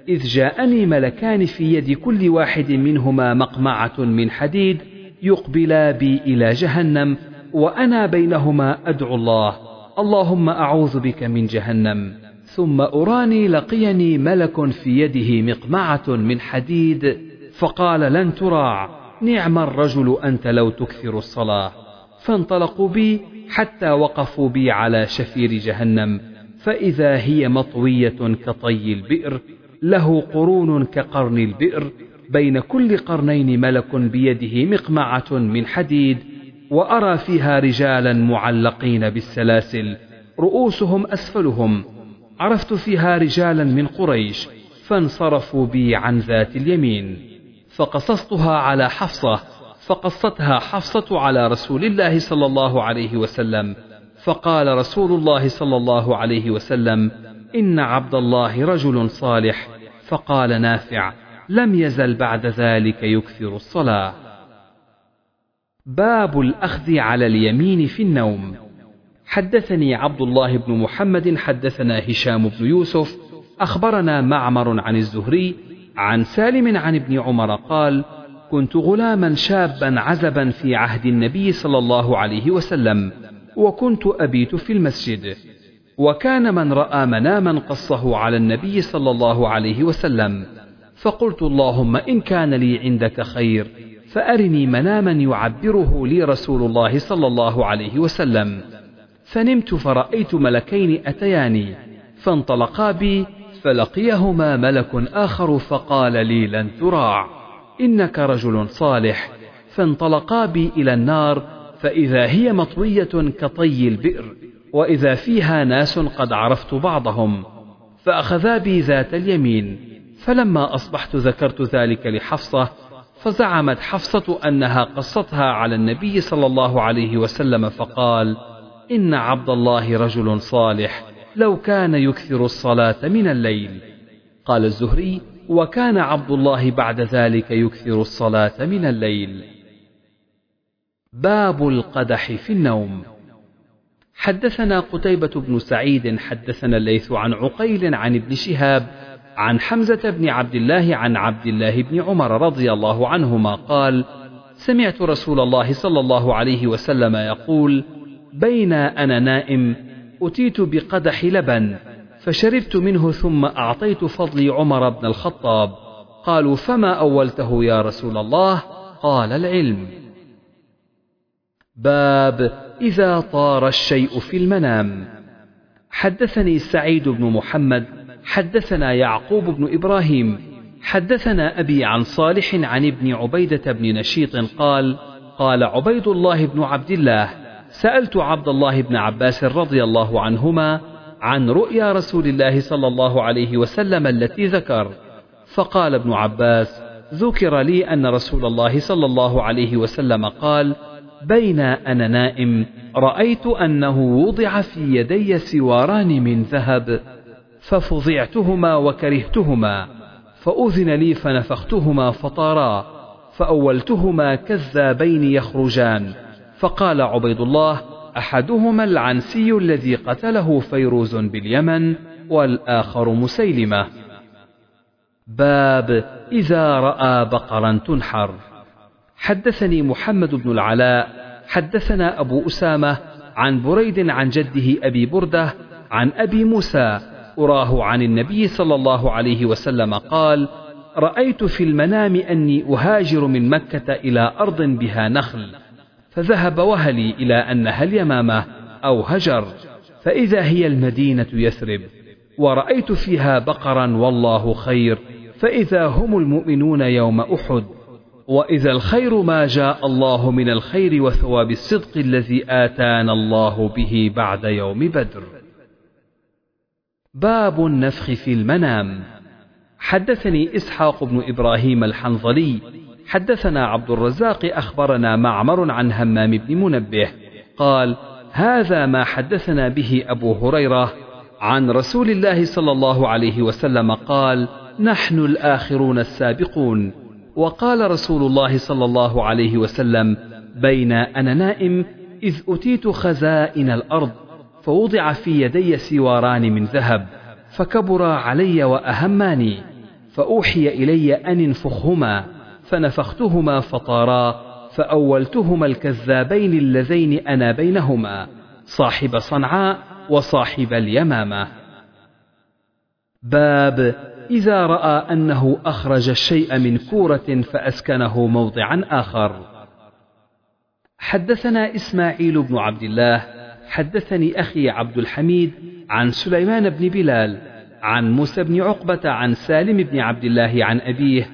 إذ جاءني ملكان في يد كل واحد منهما مقمعة من حديد يقبلا بي إلى جهنم وأنا بينهما أدعو الله اللهم أعوذ بك من جهنم. ثم أراني لقيني ملك في يده مقمعة من حديد فقال لن تراع. نعم الرجل أنت لو تكثر الصلاة فانطلقوا بي حتى وقفوا بي على شفير جهنم فإذا هي مطوية كطي البئر له قرون كقرن البئر بين كل قرنين ملك بيده مقمعة من حديد وأرى فيها رجالا معلقين بالسلاسل رؤوسهم أسفلهم عرفت فيها رجالا من قريش فانصرفوا بي عن ذات اليمين. فقصصتها على حفصة فقصتها حفصة على رسول الله صلى الله عليه وسلم. فقال رسول الله صلى الله عليه وسلم إن عبد الله رجل صالح. فقال نافع لم يزل بعد ذلك يكثر الصلاة. باب الأخذ على اليمين في النوم. حدثني عبد الله بن محمد حدثنا هشام بن يوسف أخبرنا معمر عن الزهري عن سالم عن ابن عمر قال كنت غلاما شابا عزبا في عهد النبي صلى الله عليه وسلم وكنت أبيت في المسجد وكان من رأى مناما قصه على النبي صلى الله عليه وسلم فقلت اللهم إن كان لي عندك خير فأرني مناما يعبره لي رسول الله صلى الله عليه وسلم فنمت فرأيت ملكين أتياني فانطلقا بي فلقيهما ملك آخر فقال لي لن تراع إنك رجل صالح. فانطلقا بي إلى النار فإذا هي مطوية كطي البئر وإذا فيها ناس قد عرفت بعضهم. فأخذا بي ذات اليمين. فلما أصبحت ذكرت ذلك لحفصة فزعمت حفصة أنها قصتها على النبي صلى الله عليه وسلم فقال إن عبد الله رجل صالح. لو كان يكثر الصلاة من الليل. قال الزهري وكان عبد الله بعد ذلك يكثر الصلاة من الليل. باب القدح في النوم. حدثنا قتيبة بن سعيد حدثنا الليث عن عقيل عن ابن شهاب عن حمزة بن عبد الله عن عبد الله بن عمر رضي الله عنهما قال سمعت رسول الله صلى الله عليه وسلم يقول بين أنا نائم أتيت بقدح لبن فشربت منه ثم أعطيت فضلي عمر بن الخطاب. قالوا فما أولته يا رسول الله؟ قال العلم. باب إذا طار الشيء في المنام. حدثني سعيد بن محمد حدثنا يعقوب بن إبراهيم حدثنا أبي عن صالح عن ابن عبيدة بن نشيط قال قال عبيد الله بن عبد الله سألت عبد الله بن عباس رضي الله عنهما عن رؤيا رسول الله صلى الله عليه وسلم التي ذكر. فقال ابن عباس ذكر لي أن رسول الله صلى الله عليه وسلم قال بين أنا نائم رأيت أنه وضع في يدي سواران من ذهب ففظعتهما وكرهتهما فأذن لي فنفختهما فطارا فأولتهما كذابين يخرجان. فقال عبيد الله أحدهما العنسي الذي قتله فيروز باليمن والآخر مسيلمة. باب إذا رأى بقرا تنحر. حدثني محمد بن العلاء حدثنا أبو أسامة عن بريد عن جده أبي بردة عن أبي موسى أراه عن النبي صلى الله عليه وسلم قال رأيت في المنام أني أهاجر من مكة إلى أرض بها نخل. فذهب وهلي إلى أنها اليمامة أو هجر. فإذا هي المدينة يثرب ورأيت فيها بقرا والله خير. فإذا هم المؤمنون يوم أحد وإذا الخير ما جاء الله من الخير وثواب الصدق الذي آتانا الله به بعد يوم بدر. باب النفخ في المنام. حدثني إسحاق بن إبراهيم الحنظلي حدثنا عبد الرزاق أخبرنا معمر عن همام بن منبه قال هذا ما حدثنا به أبو هريرة عن رسول الله صلى الله عليه وسلم قال نحن الآخرون السابقون وقال رسول الله صلى الله عليه وسلم بين أنا نائم إذ أتيت خزائن الأرض فوضع في يدي سواران من ذهب فكبرا علي وأهماني فأوحي إلي أن انفخهما فنفختهما فطارا فأولتهما الكذابين اللذين أنا بينهما صاحب صنعاء وصاحب اليمامة. باب إذا رأى أنه أخرج الشيء من كورة فأسكنه موضعا آخر. حدثنا إسماعيل بن عبد الله حدثني أخي عبد الحميد عن سليمان بن بلال عن موسى بن عقبة عن سالم بن عبد الله عن أبيه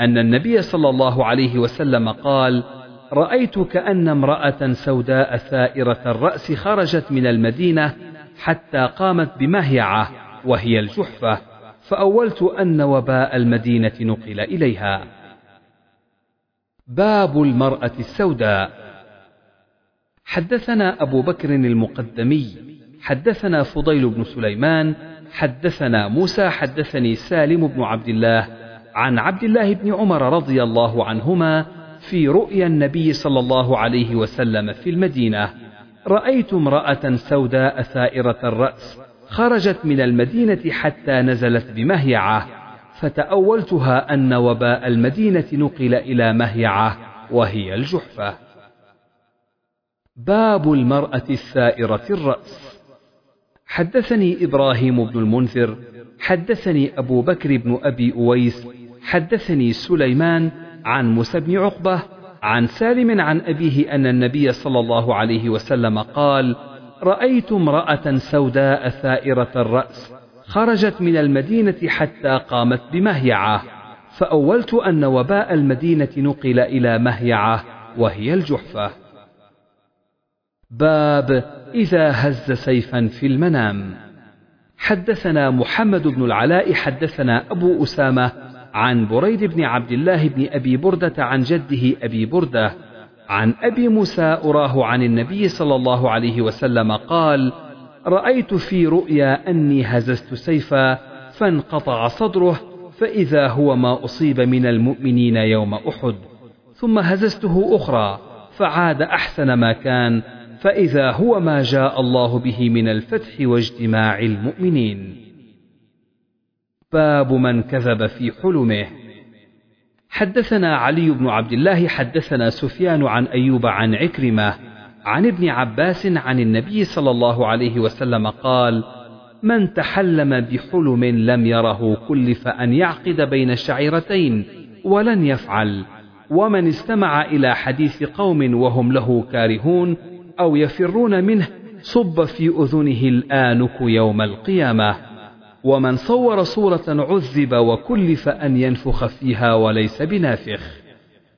أن النبي صلى الله عليه وسلم قال رأيت كأن امرأة سوداء ثائرة الرأس خرجت من المدينة حتى قامت بمهيعة وهي الجحفة فأولت أن وباء المدينة نقل إليها. باب المرأة السوداء. حدثنا أبو بكر المقدمي حدثنا فضيل بن سليمان حدثنا موسى حدثني سالم بن عبد الله عن عبد الله بن عمر رضي الله عنهما في رؤيا النبي صلى الله عليه وسلم في المدينة. رأيت امرأة سوداء ثائرة الرأس خرجت من المدينة حتى نزلت بمهيعة فتأولتها أن وباء المدينة نقل إلى مهيعة وهي الجحفة. باب المرأة الثائرة الرأس. حدثني إبراهيم بن المنذر حدثني أبو بكر بن أبي أويس حدثني سليمان عن موسى بن عقبة عن سالم عن أبيه أن النبي صلى الله عليه وسلم قال رأيت امرأة سوداء ثائرة الرأس خرجت من المدينة حتى قامت بمهيعة فأولت أن وباء المدينة نقل إلى مهيعة وهي الجحفة. باب إذا هز سيفا في المنام. حدثنا محمد بن العلاء حدثنا أبو أسامة عن بريد بن عبد الله بن أبي بردة عن جده أبي بردة عن أبي موسى أراه عن النبي صلى الله عليه وسلم قال رأيت في رؤيا أني هززت سيفا فانقطع صدره فإذا هو ما أصيب من المؤمنين يوم أحد ثم هززته أخرى فعاد أحسن ما كان فإذا هو ما جاء الله به من الفتح واجتماع المؤمنين. باب من كذب في حلمه. حدثنا علي بن عبد الله حدثنا سفيان عن أيوب عن عكرمة عن ابن عباس عن النبي صلى الله عليه وسلم قال من تحلم بحلم لم يره كلف أن يعقد بين شعيرتين ولن يفعل ومن استمع إلى حديث قوم وهم له كارهون أو يفرون منه صب في أذنه الآنك يوم القيامة. ومن صور صورة عذب وكلف أن ينفخ فيها وليس بنافخ.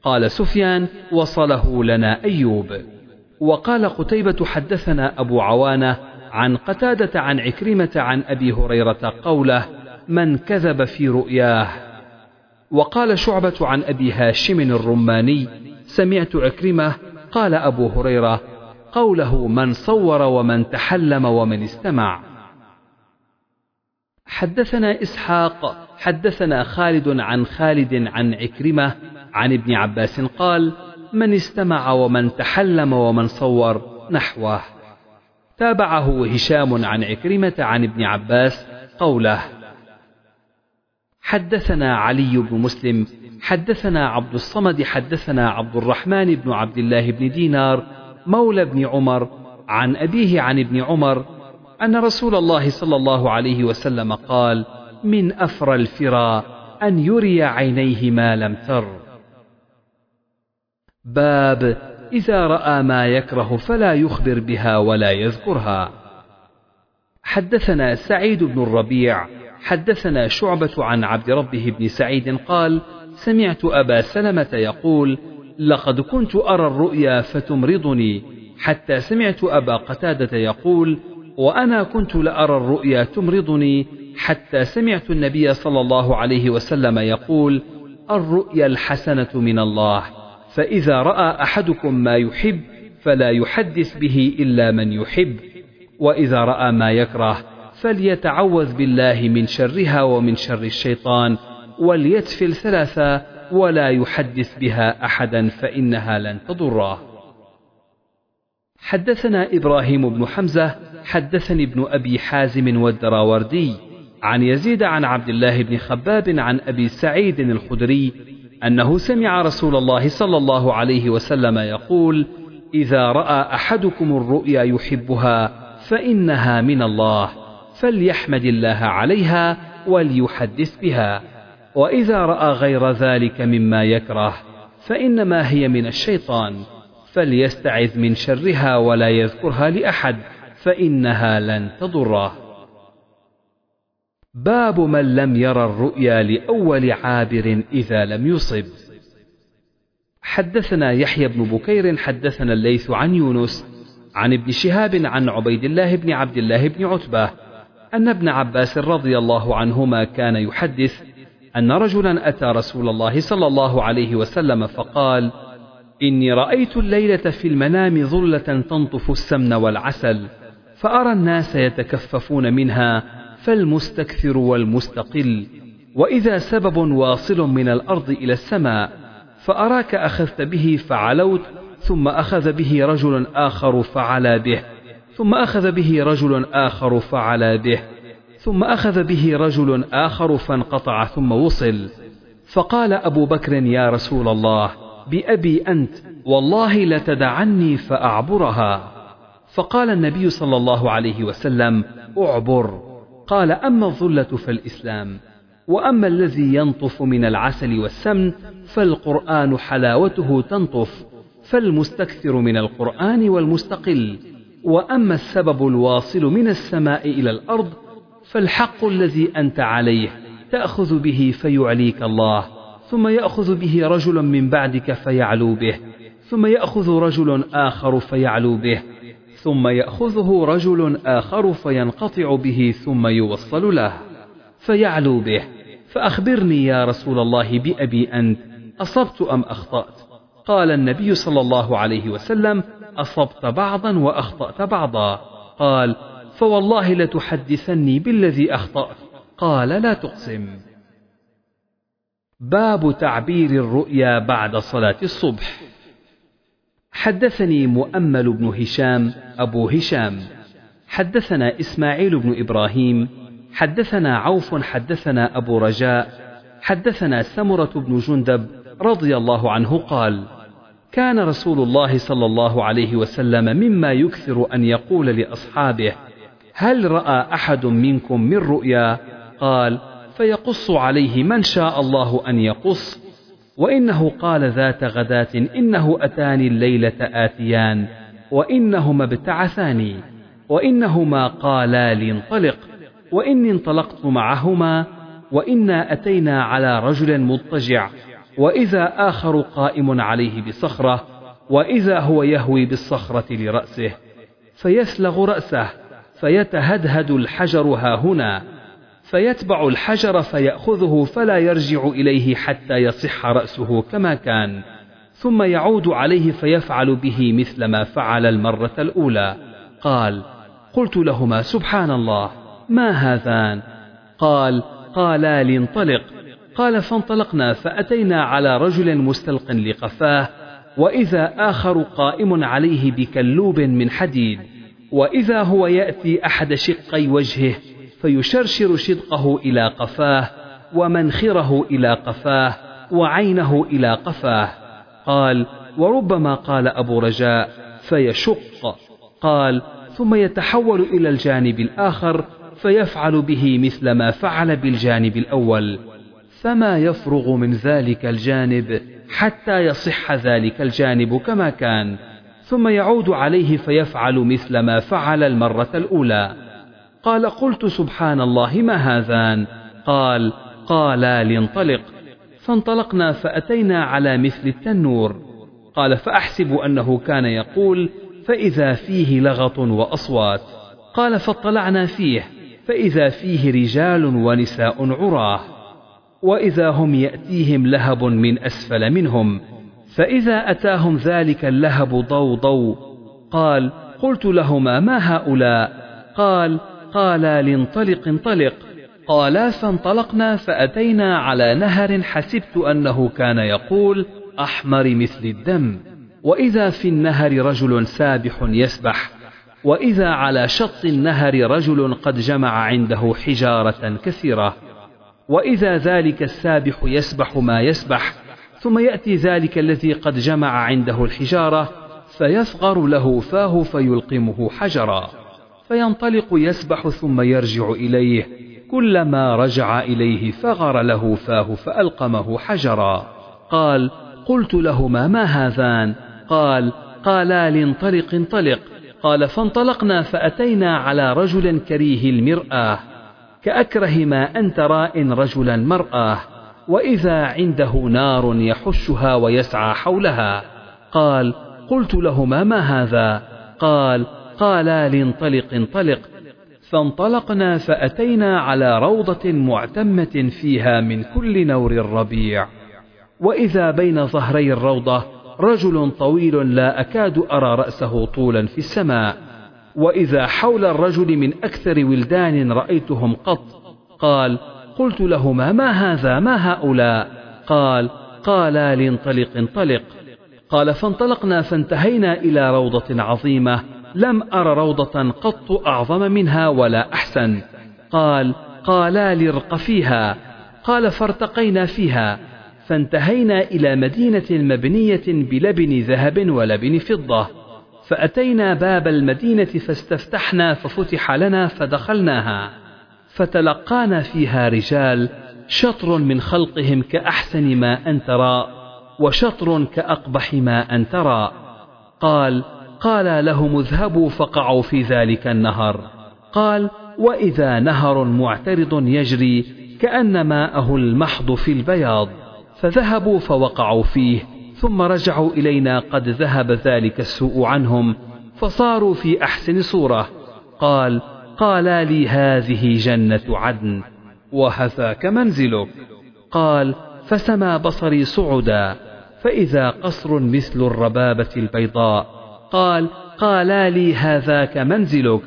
قال سفيان وصله لنا أيوب. وقال قتيبة حدثنا أبو عوانة عن قتادة عن عكرمة عن أبي هريرة قوله من كذب في رؤياه. وقال شعبة عن أبي هاشم الرماني سمعت عكرمة قال أبو هريرة قوله من صور ومن تحلم ومن استمع. حدثنا إسحاق حدثنا خالد عن خالد عن عكرمة عن ابن عباس قال من استمع ومن تحلم ومن صور نحوه. تابعه هشام عن عكرمة عن ابن عباس قوله حدثنا علي بن مسلم حدثنا عبد الصمد حدثنا عبد الرحمن بن عبد الله بن دينار مولى بن عمر عن أبيه عن ابن عمر أن رسول الله صلى الله عليه وسلم قال من أفرى الفرا أن يري عينيه ما لم تر. باب إذا رأى ما يكره فلا يخبر بها ولا يذكرها. حدثنا سعيد بن الربيع حدثنا شعبة عن عبد ربه بن سعيد قال سمعت أبا سلمة يقول لقد كنت أرى الرؤيا فتمرضني حتى سمعت أبا قتادة يقول وأنا كنت لأرى الرؤيا تمرضني حتى سمعت النبي صلى الله عليه وسلم يقول الرؤيا الحسنة من الله فإذا رأى أحدكم ما يحب فلا يحدث به إلا من يحب وإذا رأى ما يكره فليتعوذ بالله من شرها ومن شر الشيطان وليتفل ثلاثا ولا يحدث بها أحدا فإنها لن تضره. حدثنا إبراهيم بن حمزة حدثني ابن أبي حازم والدراوردي عن يزيد عن عبد الله بن خباب عن أبي سعيد الخدري أنه سمع رسول الله صلى الله عليه وسلم يقول إذا رأى أحدكم الرؤيا يحبها فإنها من الله فليحمد الله عليها وليحدث بها وإذا رأى غير ذلك مما يكره فإنما هي من الشيطان. فليستعذ من شرها ولا يذكرها لأحد فإنها لن تضره. باب من لم ير الرؤيا لأول عابر إذا لم يصب. حدثنا يحيى بن بكير حدثنا الليث عن يونس عن ابن شهاب عن عبيد الله بن عبد الله بن عتبة أن ابن عباس رضي الله عنهما كان يحدث أن رجلا أتى رسول الله صلى الله عليه وسلم فقال: إني رأيت الليلة في المنام ظلة تنطف السمن والعسل، فأرى الناس يتكففون منها فالمستكثر والمستقل، وإذا سبب واصل من الأرض إلى السماء، فأراك أخذت به فعلوت، ثم أخذ به رجل آخر فعلى به، ثم أخذ به رجل آخر فعلى به، ثم أخذ به رجل آخر فانقطع ثم وصل. فقال أبو بكر يا رسول الله بأبي أنت. والله لتدعني فأعبرها. فقال النبي صلى الله عليه وسلم أعبر. قال أما الظلة فالإسلام وأما الذي ينطف من العسل والسمن فالقرآن حلاوته تنطف فالمستكثر من القرآن والمستقل. وأما السبب الواصل من السماء إلى الأرض فالحق الذي أنت عليه تأخذ به فيعليك الله. ثم يأخذ به رجل من بعدك فيعلو به ثم يأخذ رجل آخر فيعلو به ثم يأخذه رجل آخر فينقطع به ثم يوصل له فيعلو به. فأخبرني يا رسول الله بأبي أنت أصبت أم أخطأت؟ قال النبي صلى الله عليه وسلم أصبت بعضا وأخطأت بعضا. قال فوالله لتحدثني بالذي أخطأت. قال لا تقسم. باب تعبير الرؤيا بعد صلاة الصبح. حدثني مؤمل بن هشام أبو هشام. حدثنا إسماعيل بن إبراهيم. حدثنا عوف حدثنا أبو رجاء. حدثنا سمرة بن جندب رضي الله عنه قال كان رسول الله صلى الله عليه وسلم مما يكثر أن يقول لأصحابه هل رأى أحد منكم من رؤيا؟ قال فيقص عليه من شاء الله أن يقص وإنه قال ذات غداة إنه أتاني الليلة آتيان وإنهما ابتعثاني وإنهما قالا لي انطلق وإني انطلقت معهما وإنا أتينا على رجل مضطجع وإذا آخر قائم عليه بصخرة وإذا هو يهوي بالصخرة لرأسه فيسلغ رأسه فيتهدهد الحجر ها هنا. فيتبع الحجر فيأخذه فلا يرجع إليه حتى يصح رأسه كما كان ثم يعود عليه فيفعل به مثل ما فعل المرة الأولى. قال قلت لهما سبحان الله ما هذان؟ قال قالا لانطلق قال فانطلقنا فأتينا على رجل مستلق لقفاه وإذا آخر قائم عليه بكلوب من حديد وإذا هو يأتي أحد شقي وجهه فيشرشر شدقه إلى قفاه ومنخره إلى قفاه وعينه إلى قفاه. قال وربما قال أبو رجاء فيشق قال ثم يتحول إلى الجانب الآخر فيفعل به مثل ما فعل بالجانب الأول فما يفرغ من ذلك الجانب حتى يصح ذلك الجانب كما كان. ثم يعود عليه فيفعل مثل ما فعل المرة الأولى. قال قلت سبحان الله ما هذان؟ قال قالا لانطلق. فانطلقنا فأتينا على مثل التنور. قال فأحسب أنه كان يقول فإذا فيه لغط وأصوات. قال فاطلعنا فيه فإذا فيه رجال ونساء عراه. وإذا هم يأتيهم لهب من أسفل منهم. فإذا أتاهم ذلك اللهب ضو ضو قال قلت لهما ما هؤلاء؟ قال قالا لانطلق انطلق. قالا فانطلقنا فأتينا على نهر حسبت أنه كان يقول أحمر مثل الدم. وإذا في النهر رجل سابح يسبح. وإذا على شط النهر رجل قد جمع عنده حجارة كثيرة. وإذا ذلك السابح يسبح ما يسبح. ثم يأتي ذلك الذي قد جمع عنده الحجارة فيصغر له فاه فيلقمه حجرا. فينطلق يسبح ثم يرجع إليه. كلما رجع إليه فغر له فاه فألقمه حجرا. قال قلت لهما ما هذان؟ قال قالا لانطلق انطلق. قال فانطلقنا فأتينا على رجل كريه المرآة. كأكره ما أن ترى إن رجلا مرآة. وإذا عنده نار يحشها ويسعى حولها. قال قلت لهما ما هذا؟ قال قالا لانطلق انطلق. فانطلقنا فأتينا على روضة معتمة فيها من كل نور الربيع وإذا بين ظهري الروضة رجل طويل لا أكاد أرى رأسه طولا في السماء. وإذا حول الرجل من أكثر ولدان رأيتهم قط قال قلت لهما ما هذا؟ ما هؤلاء؟ قال قالا لانطلق انطلق. قال فانطلقنا فانتهينا إلى روضة عظيمة لم أر روضة قط أعظم منها ولا أحسن. قال قالا لارق فيها. قال فارتقينا فيها. فانتهينا إلى مدينة مبنية بلبن ذهب ولبن فضة. فأتينا باب المدينة فاستفتحنا ففتح لنا فدخلناها. فتلقانا فيها رجال شطر من خلقهم كأحسن ما أن ترى وشطر كأقبح ما أن ترى. قال قال لهم اذهبوا فقعوا في ذلك النهر. قال وإذا نهر معترض يجري كأن ماءه المحض في البياض. فذهبوا فوقعوا فيه ثم رجعوا إلينا قد ذهب ذلك السوء عنهم فصاروا في أحسن صورة. قال قال لي هذه جنة عدن وهذاك منزلك. قال فسما بصري صعدا فإذا قصر مثل الربابة البيضاء. قال قالا لي هذاك منزلك.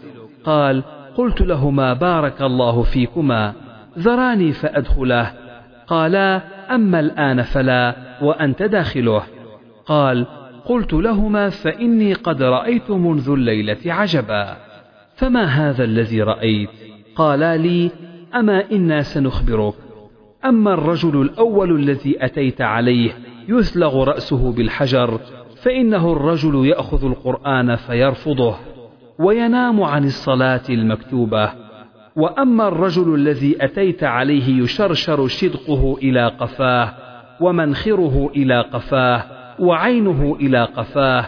قال قلت لهما بارك الله فيكما ذراني فأدخله. قالا أما الآن فلا وأنت داخله. قال قلت لهما فإني قد رأيت منذ الليلة عجبا. فما هذا الذي رأيت؟ قالا لي أما إنا سنخبرك. أما الرجل الأول الذي أتيت عليه يثلغ رأسه بالحجر فإنه الرجل يأخذ القرآن فيرفضه وينام عن الصلاة المكتوبة. وأما الرجل الذي أتيت عليه يشرشر شدقه إلى قفاه ومنخره إلى قفاه وعينه إلى قفاه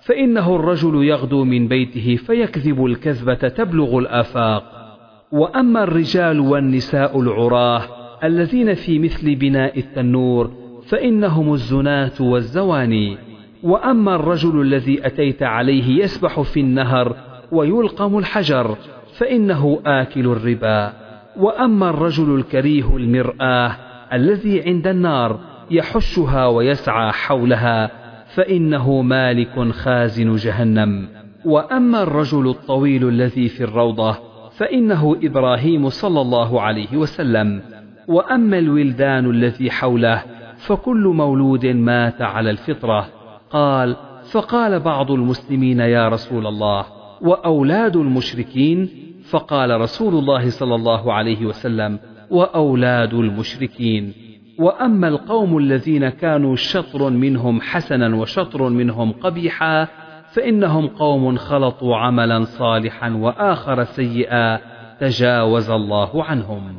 فإنه الرجل يغدو من بيته فيكذب الكذبة تبلغ الآفاق. وأما الرجال والنساء العراه الذين في مثل بناء التنور فإنهم الزناة والزواني. وأما الرجل الذي أتيت عليه يسبح في النهر ويلقم الحجر فإنه آكل الربا. وأما الرجل الكريه المرآة الذي عند النار يحشها ويسعى حولها فإنه مالك خازن جهنم. وأما الرجل الطويل الذي في الروضة فإنه إبراهيم صلى الله عليه وسلم. وأما الولدان الذي حوله فكل مولود مات على الفطرة قال فقال بعض المسلمين يا رسول الله وأولاد المشركين؟ فقال رسول الله صلى الله عليه وسلم وأولاد المشركين. وأما القوم الذين كانوا شطر منهم حسنا وشطر منهم قبيحا فإنهم قوم خلطوا عملا صالحا وآخر سيئا تجاوز الله عنهم.